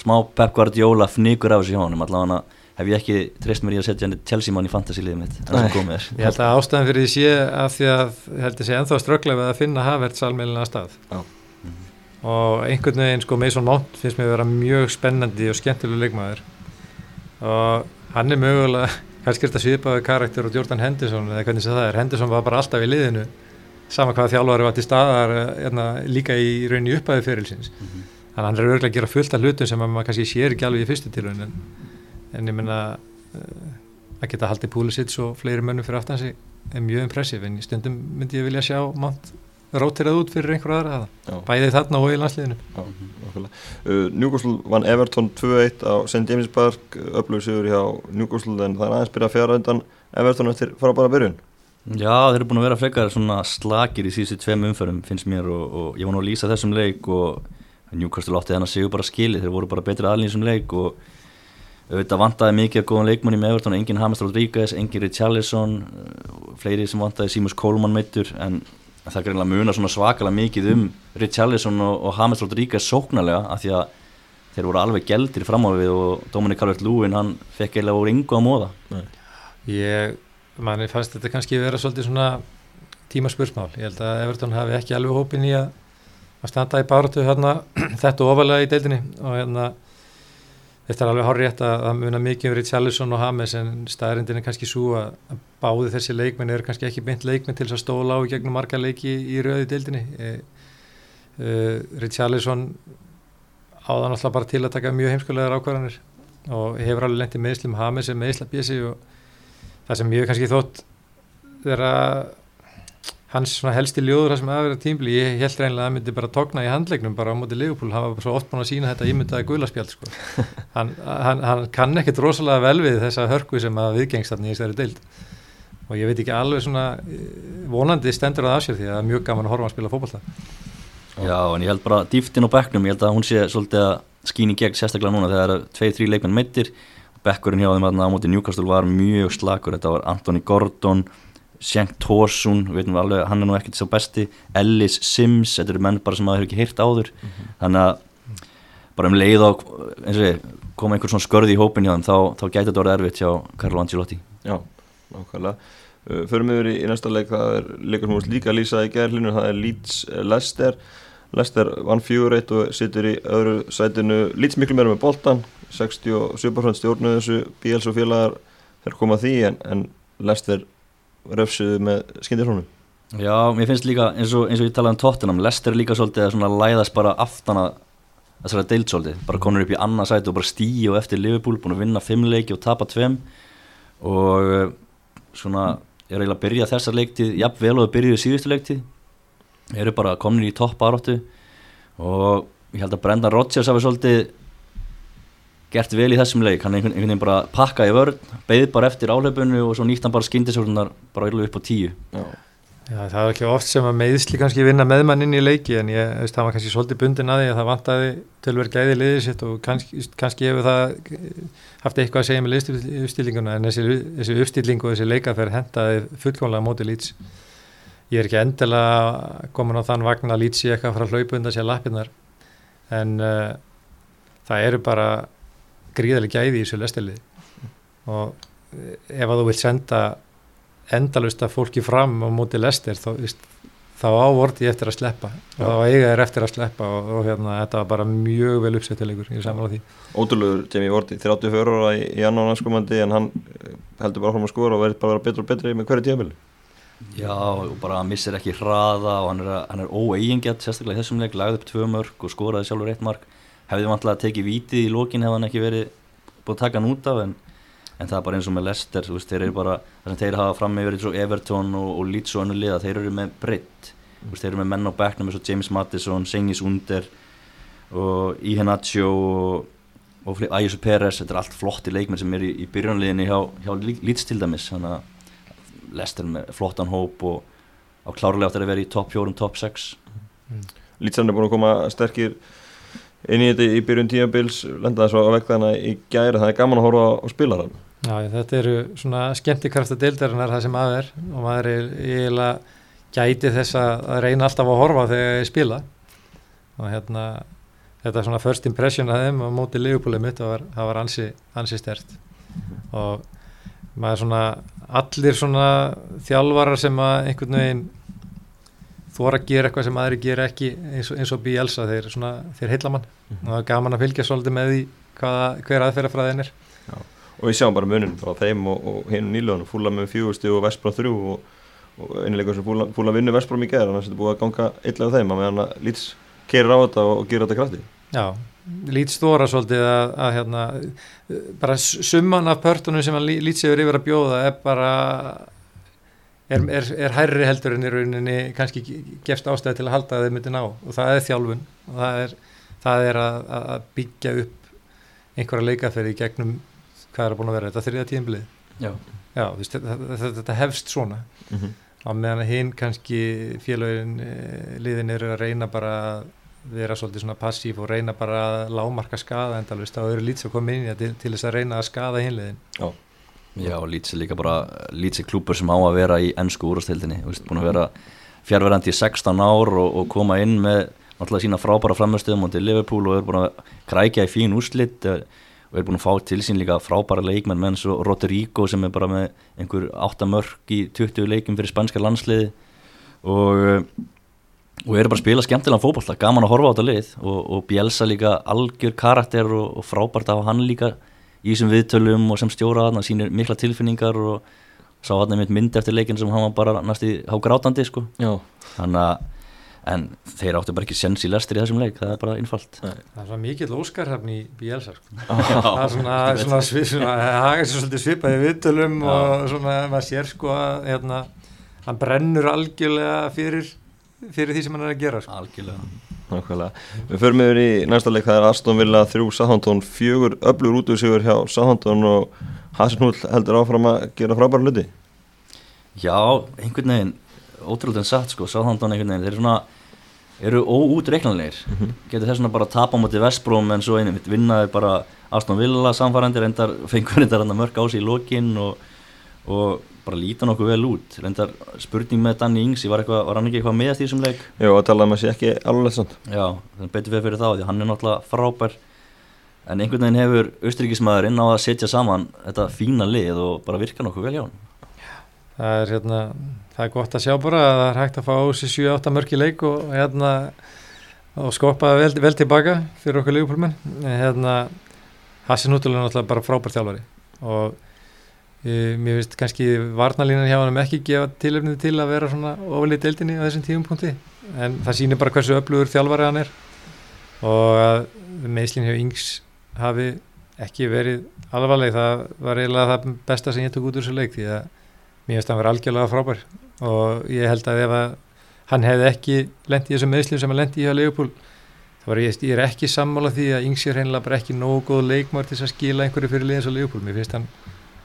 B: svona smá Pep Guardiola fnigur af þessu hjá hann, allavega hef ég ekki treyst mér í að setja henni Chelsea mann í fantasy-liðið mitt
C: Ég held að ástæðan fyrir því sé að því að held ég sé ennþá strögglega við að finna Havertz almeilina stað Já. Mm -hmm. og einhvern veginn sko Mason Mount finnst mér að vera mjög spennandi og skemmtileg leikmaður og hann er mögulega kannski er þetta svipaði karakter og Jordan Henderson eða hvernig það er, Henderson var bara alltaf í liðinu sama hvað þjálfari var til staðar hérna, líka í rauninni upphæðu fyrirlsins mm -hmm. þannig að hann er örgulega að gera fullt af hlutum sem maður kannski sér ekki alveg í fyrstu tilvægin en, en ég menna uh, að geta haldið Púlisits og fleiri mönnum fyrir aftansi er mjög impressív en í stundum myndi ég vilja sjá mátt rótirað út fyrir einhverju aðra bæðið þarna og í landsliðinu.
A: Uh, Newcastle vann Everton 2-1 á St. James Park upplöðu sigur hjá Newcastle en það er aðeins byrjað að fjara undan. Everton eftir frábæra byrjun.
B: Já, þeir eru búin að vera frekar svona slagir í síðustu tveim umförum finnst mér og, og ég var nú að lýsa þessum leik og Newcastle átti þannig að séu bara skili þeir voru bara betri aðlýn í þessum leik og auðvitað vantaði mikið að góðan leikmanni með Everton enginn James Rodríguez, enginn Richarlison fleiri sem vantaði Seamus Coleman meittur en það er greinlega muna svona svakalega mikið um Richarlison og, og James Rodríguez sóknarlega af því að þeir voru alveg geldir framávið og Dominic Calvert-Lewin hann fekk eiginlega úr yngu á móða
C: Ég manni fannst þetta kannski vera svolítið svona tímaspursmál, ég held að Everton hafi ekki alveg hópin í að, að standa í báratu hérna, þetta ofalega í deildinni. Og hérna þetta er alveg hár rétt að það muna mikið um Richarlison og Hames en staðrindin er kannski svo að báði þessi leikmenn er kannski ekki beint leikmenn til að stóla á gegnum marga leiki í rauði deildinni. E, e, Richarlison áðan alltaf bara til að taka mjög heimskulegar ákvarðanir og hefur alveg lendið meðslum Hames er meðslabísi og það sem ég kannski þótt þeirra hans helsti ljóður það sem aðverða tímbli, ég held reynilega að það myndi bara tókna í handlegnum bara á móti Ligapúl, hann var svo oft búin að sína þetta ímyndaði guðlaspjald sko. hann, hann, hann kann ekkert rosalega vel við þessa hörku sem að viðgengst þarna í þessari deild. Og ég veit ekki alveg svona vonandi stendur það af sér því að það er mjög gaman að horfa að spila fókbalta
B: Já, en ég held bara dýftin og bekknum, ég held að hún sé svolítið að skýni gegn sérstaklega núna þegar það eru tvei, Sjenk Thorsun, við veitum alveg hann er nú ekkert svo besti, Ellis Sims þetta eru menn bara sem maður hefur ekki heyrt áður. Mm -hmm. þannig að bara um leið á eins og ég, koma einhver svona skörði í hópin hjá þeim, þá, þá gæti þetta orðið erfitt hjá Carlo Ancelotti.
A: Já, nákvæmlega. Uh, Förum við yfir í, næsta leik, það er leikur sem við líka lýsaði í gerlinu, það er Leeds uh, Leicester. Leicester vann fjögur eitt og situr í öðru sætinu. Leeds miklu meira með boltan 67% stjórnuð þessu BLs og félagar þeir koma því en, en Lester röfsuðu með skindirhónu
B: Já, mér finnst líka eins og, eins og ég talaði um tóttunum Lester líka svolítið að læðast bara aftana þessara deilt svolítið, bara konur upp í annað sæti og bara stíu eftir Liverpool, búin að vinna fimm leiki og tapa tveim. Og eh, svona, ég er eiginlega að byrja þessar leiktið, jafn vel og að byrja síðustu leiktið, ég eru bara komin í topp aðráttu og ég held að Brendan Rodgers hafi svolítið gert vel í þessum leik, hann einhvern veginn bara pakkaði vörð, beigð bara eftir áhlaupunni og svo nýtt hann bara skindisvörðunar bara upp á tíu.
C: Já. Já, það var ekki oft sem að meðsli kannski vinna með mann inn í leiki en ég veist það var kannski svolítið bundin að því að það vantaði tölver gæði liðið sitt og kannski, kannski hefur það haft eitthvað að segja með liðstilinguna en þessi, þessi uppstilling og þessi leikaferð hendaði fullkomlega mótið lýts ég er ekki endilega komin á þann vagn að lýtsi eitthvað frá hlaupunda sér lappinnar en uh, það eru bara gríðarlega gæði í þessu lestilið og ef að þú vilt senda endalust að fólki fram á móti lestir þá, þá ávorti ég eftir að sleppa Já. og þá eiga þér eftir að sleppa og, og hérna þetta var bara mjög vel uppsettilegur í samála því.
A: Ótrúlegur Jamie Vorti 34 ára í, í annan aðskumandi en hann eh, heldur bara fram að skora og verður bara að vera betur og betri með hverju tíafili
B: Já og bara hann missir ekki hraða og hann er, er óeigingjart sérstaklega í þessum leik, lagði upp tvö mörg og skoraði sjálfur eitt mark hefði vantlega að teki vítið í lókin hefði hann ekki verið búið að taka hann út af en, en það er bara eins og með Leicester veist, þeir eru bara, það sem þeir hafa fram með verið Everton og, og Leeds og önnu liða þeir eru með breytt, mm. þeir eru með menn á bekknum eins og James Maddison, Sengis Under og Iheanacho og, og Ayuso Perez þetta er allt flotti leikmenn sem er í, í byrjanliðinni hjá, hjá Leeds til dæmis þannig að Leicester með flottan hóp og á klárlega áttur að vera í top 4 top 6
A: mm. Leeds er búin að koma sterkir inn í þetta í byrjun tíabils lendaði svo að vekta hana í gæri það er gaman að horfa á spilaran
C: Já, þetta eru svona skemmtikrafta deildarinnar það sem að er og maður er eiginlega gæti þess að reyna alltaf að horfa þegar ég spila. Og hérna þetta er svona first impression að þeim á móti liðupólið mitt og það var ansi, ansi stert og maður svona allir svona þjálfarar sem að einhvern veginn þóra að gera eitthvað sem aðri gera ekki eins og, eins og Bielsa, þeir, svona, þeir heila mann mm -hmm. og það er gaman að fylgja svolítið með því hvaða, hver aðferðafræðin er
A: Já. og við sjáum bara munin frá þeim og, og hinn nýlunum fúla með fjögusti og Vespra þrjú og, og einileikur sem búin að vinna Vestbrom í gerð þannig að þetta er búið að ganga illa á þeim að meðan að Leeds kerir á þetta og gera þetta krafti
C: Já, Leeds stóra svolítið að, að hérna, bara summan af pörtunum sem Leeds hefur yfir að bjóða er bara er, er, er hærri heldur en í rauninni kannski gefst ástæði til að halda að þau myndi ná. Og það er þjálfun. Og það er, það er að, að byggja upp einhverja leikaferði gegnum hvað er að búin að vera þetta þriða tíðinblið
B: Já,
C: Já veist, þetta, þetta hefst svona. Mm -hmm. á meðan hinn kannski félagin eh, liðin eru að reyna bara að vera svolítið svona passív og reyna bara að lámarka skada en þá eru lítið að koma inn í það til, til þess að reyna að skada hinliðin
B: Já Já, Leeds er líka bara Leeds er klúpur sem á að vera í ennsku úrstildinni, búin að vera fjárverandi í 16 ár og, og koma inn með náttúrulega sína frábæra framstöðum og til Liverpool og er búin að krækja í fín úrslitt eh, og er búin að fá til sín líka frábæra leikmenn með eins og Rodrigo sem er bara með einhver 8 mörg í 20 leikum fyrir spanska landsliði og, eh, og er bara að spila skemmtilega fókballa, gaman að horfa á þetta lið og, og Bielsa líka algjör karakter og frábært af hann líka í þessum viðtölum og sem stjóra hann sínir mikla tilfinningar og sá hann einmitt mynd eftir leikin sem hann var bara næstu há grátandi sko þannig að en þeir áttu bara ekki sens í lestir í þessum leik, það er bara innfalt
C: Nei. Það er svona mikill óskarhafn í Bielsa sko. það er svona, svona, svona það er svona svipaði viðtölum Já. og svona maður sér sko að hérna, hann brennur algjörlega fyrir, fyrir því sem hann er að gera sko.
B: Algjörlega
A: Nákvæmlega. Við förum yfir í næsta leik, það er Aston Villa 3, Southampton 4, öflur út úr sigur hjá Southampton og Hasenhúll heldur áfram að gera frábæra hluti.
B: Já, einhvern veginn, ótrúlega satt sko, Southampton einhvern veginn, þeir eru svona, eru óútreiknanleir, mm -hmm. getur þess vegna bara að tapa á móti Vestbróm en svo einnig vinnaði bara Aston Villa samfærandi, reyndar fengur reyndar mörg á sig í lokin og, og bara líta nokkuð vel út. Reyndar spurning með Danny Ings var, eitthva, var hann ekki eitthvað með því sem leik?
A: Jú, að tala um að sé ekki alveg svona
B: Já, þannig betur við fyrir þá því hann er náttúrulega frábær. En einhvern veginn hefur austrikismæðurinn á að setja saman þetta fína lið og bara virka nokkuð vel hjá hann
C: Það er hérna það er gott að sjá bara að það er hægt að fá sér 7-8 mörki leik og hérna og skoppa vel, vel tilbaka fyrir okkur leikupólmenn hérna Hassan Útulun er náttúrulega bara frábær þjálfari og mér finnst kannski varnalínan hjá hann ekki gefa tilöfnið til að vera svona ofalið deildinni á þessum tíum punkti. En það sýnir bara hversu öflugur þjálfari hann er. Og að meðslinn hjá Yngs hafi ekki verið alvarleg. Það var eiginlega það besta sem ég tók út úr þessu leik því að mér finnst hann verið algjörlega frábær. Og ég held að ef að hann hefði ekki lendið í þessu meðslinn sem hann lendið í hjá Leopold þá var ég, ég er ekki sammála því að Yngs er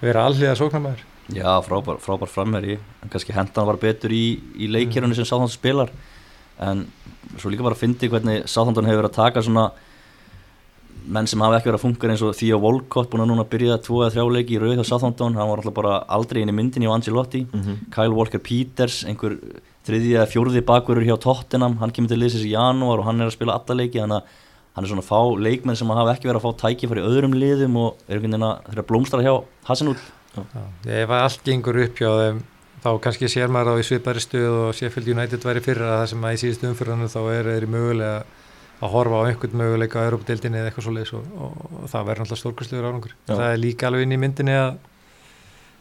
C: vera alliða sóknarmæður
B: Já, frábær, frábær framherri kannski hendan var betur í, í leikjörunni mm. sem Sáþóndon spilar. En svo líka bara að fyndi hvernig Sáþóndon hefur verið að taka svona menn sem hafa ekki verið að funka eins og Theo Volkott búin að núna byrja tvo eða þrjá leiki í rauð á Sáþóndon, hann var alltaf bara aldrei inn í myndinni á Angelotti, mm -hmm. Kyle Walker Peters einhver þriði eða fjórði bakverður hjá Tottenham, hann kemur til liðsins í janúar og hann er að spila alla leiki, þannig að hann er svona að fá leikmenn sem hafa ekki verið að fá tækifæri í öðrum liðum og er einhvern veginn að þeirra blómstra hjá Hassanúl
C: Ef allt gengur upp hjá þeim þá kannski sér maður á í svipari stuð og Sheffield United væri fyrra það sem að í síðustu umfyrðanu þá er þeirri mögulega að horfa á einhvern möguleika á Európa-deildinni eða eitthvað svo leiðis og, og, og það verður alltaf stórkvæmslegur árangur. Það er líka alveg inn í myndinni að,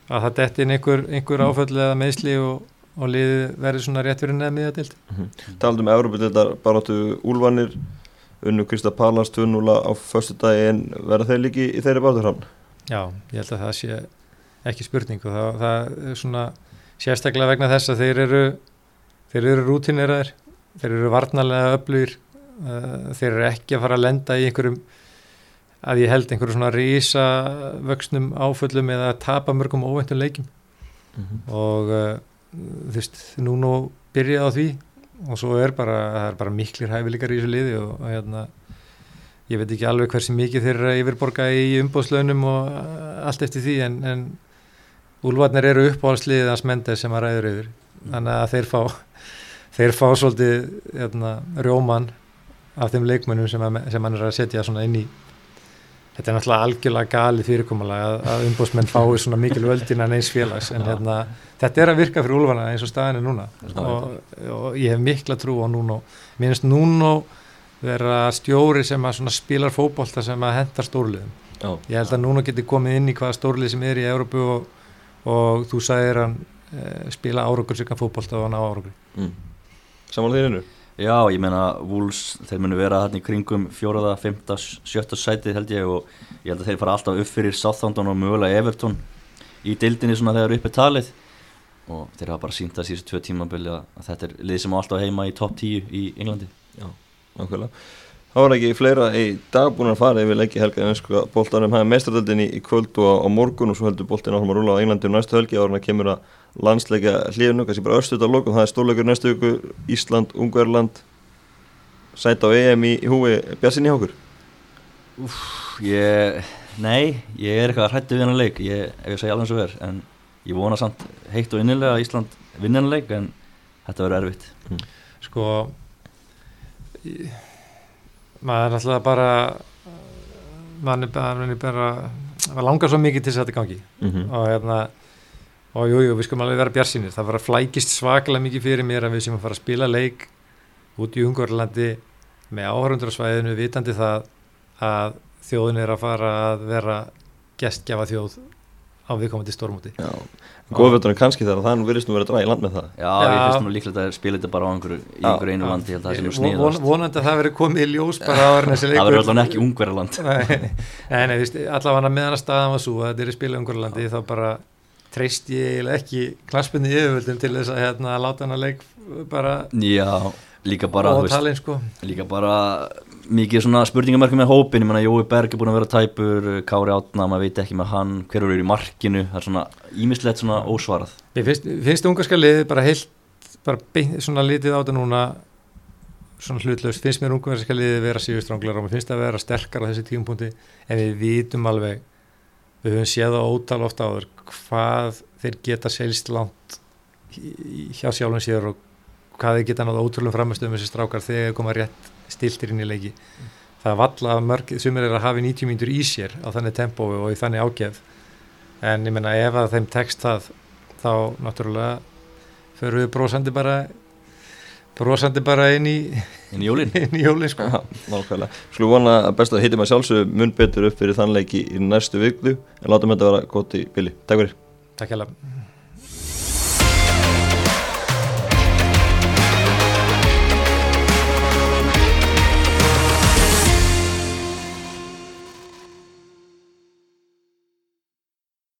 C: að það detti inn einhver, einhver mm. áföll eða meðsli og, og liði verður svona rétt fyrir neða miðadeild mm
A: -hmm. Taldum Európa-deildar bara áttu úlvanir unnu Krista Pallas 2-0 á förstu dagi en verða þeir líki í þeirri báturhafn?
C: Já, ég held að það sé ekki spurning og það, það er svona sérstaklega vegna þess að þeir eru þeir eru rútineraðir þeir eru varnalega öflugir uh, þeir eru ekki að fara að lenda í einhverjum að ég held einhverjum svona rísa vöxnum áföllum eða að tapa mörgum óveintum leikim mm -hmm. og uh, þú veist, nú nú byrjaði á því og svo er bara, er bara miklir hæfileikar í þessu liði og, og hérna ég veit ekki alveg hversi mikið þeir eru að yfirborga í umbóðslaunum og allt eftir því en, en úlvarnir eru uppáhalsliðið að smenda sem að ræður yfir. Þannig að þeir fá þeir fá svolítið hérna, rjóman af þeim leikmönnum sem, að, sem hann er að setja inn í þetta er náttúrulega algjörlega gali fyrirkomulega að, að umbóðsmenn fái svona mikil völdin að neins félags en hérna þetta er að virka fyrir úlvana eins og staðin er núna og, og ég hef mikla trú á núna mér finnst núna vera stjóri sem að spilar fókbólta sem að hendar stórliðum Já. ég held að núna getur komið inn í hvaða stórlið sem er í Európu og, og þú sagðir hann uh, spila árangur sérkan fótbolta og ná árangur
A: mm. Samanlega þíninu?
B: Já, ég meina Wolves, þeir munu vera hérna í kringum fjóraða, femta, sjötta sætið held ég og ég held að þeir fara alltaf upp fyrir Southampton og mögulega Everton í dildinni svona þegar uppi talið. Og þeir hafa bara sínt að síðustu tvö tímabili að, þetta er lið sem á alltaf heima í topp 10 í Englandi.
A: Já, nákvæmlega Það var ekki fleira í dag búin að fara yfir leiki helga en sko bóltanum hæði meistradöldin í, kvöld og á morgun og svo heldur bóltin áfram að rúla á Englandi um næstu helgi. Ára kemur að landsleika hlifinu, kannski bara östuð á lokum, það er stórleikur næstu viku Ísland, Ungverland sæta á EM í, í húi Bjarsin í hókur
B: Úf, ég, nei, ég er eitthvað hrættið við hennar leik, ég, ef ég segja alveg eins og verð en ég vona samt heitt og innilega að Ísland vinna hennar leik en þetta verður erfitt.
C: Mm. Sko ég maður er alltaf bara maður er bara maður langar svo mikið til þess að þetta gangi. Mm -hmm. og hérna og jújú, jú, við skulum alveg vera björnsinir það var að flækist svaklega mikið fyrir mér að við sem að fara að spila leik út í Ungverðlandi með áhörundrasvæðinu vitandi það að þjóðin er að fara að vera gestgjafa þjóð á viðkomandi stórmúti
A: Góðvöldunum kannski þar að það verðist nú verið að draga í land með það.
B: Já, Já. ég finnst nú líklegt að spila þetta bara á einhverju, í einhverju einu landi ég held að það sé nú sniðast
C: von, Vonandi að það verið komið í ljós bara á þessi leikur
B: Það verður allavega ekki ungverðarland
C: Nei, nei, allavega meðan að staðan var svo að þetta er í spila ungverðarlandi þá bara treyst ég ekki klaspinni yfirvöldum til þess að hérna, láta hana leik bara
B: Já, líka bara,
C: talin, sko.
B: líka bara mikið svona spurningamörkum með hópin, ég menna Jói Berg er búin að vera tæpur, Kári Átna, maður veit ekki með hann, hver eru í markinu, það er svona ímislegt svona ósvarað.
C: Mér finnst, finnst ungarska liðið bara heilt, bara beint, svona litið á þetta núna, svona hlutlaust, finnst mér ungarska liðið vera síðustránglar og mér finnst það að vera sterkar á þessi tíumpunkti, en við vitum alveg, við höfum séð á ótal ofta áður, hvað þeir geta selst langt hjá sjálfum sér og hvað þeir geta náða ótrúlega framistöðum þessi strákar þegar þeir koma rétt stiltir inn í leiki. Mm. það valla mörg sem er að hafa 90 mínutur í sér á þannig tempói og í þannig ágef en ég menna ef að þeim tekst það þá náttúrulega förum við brósandi bara brósandi bara inn í
B: inn í jólinn
C: inn í jólinn sko.
A: Nákvæmlega, skulle vona að best að hittum að sjálfsög mun betur upp fyrir þannleiki í næstu viklu en látum þetta vera gott í bili, takk fyrir.
C: Takk hjá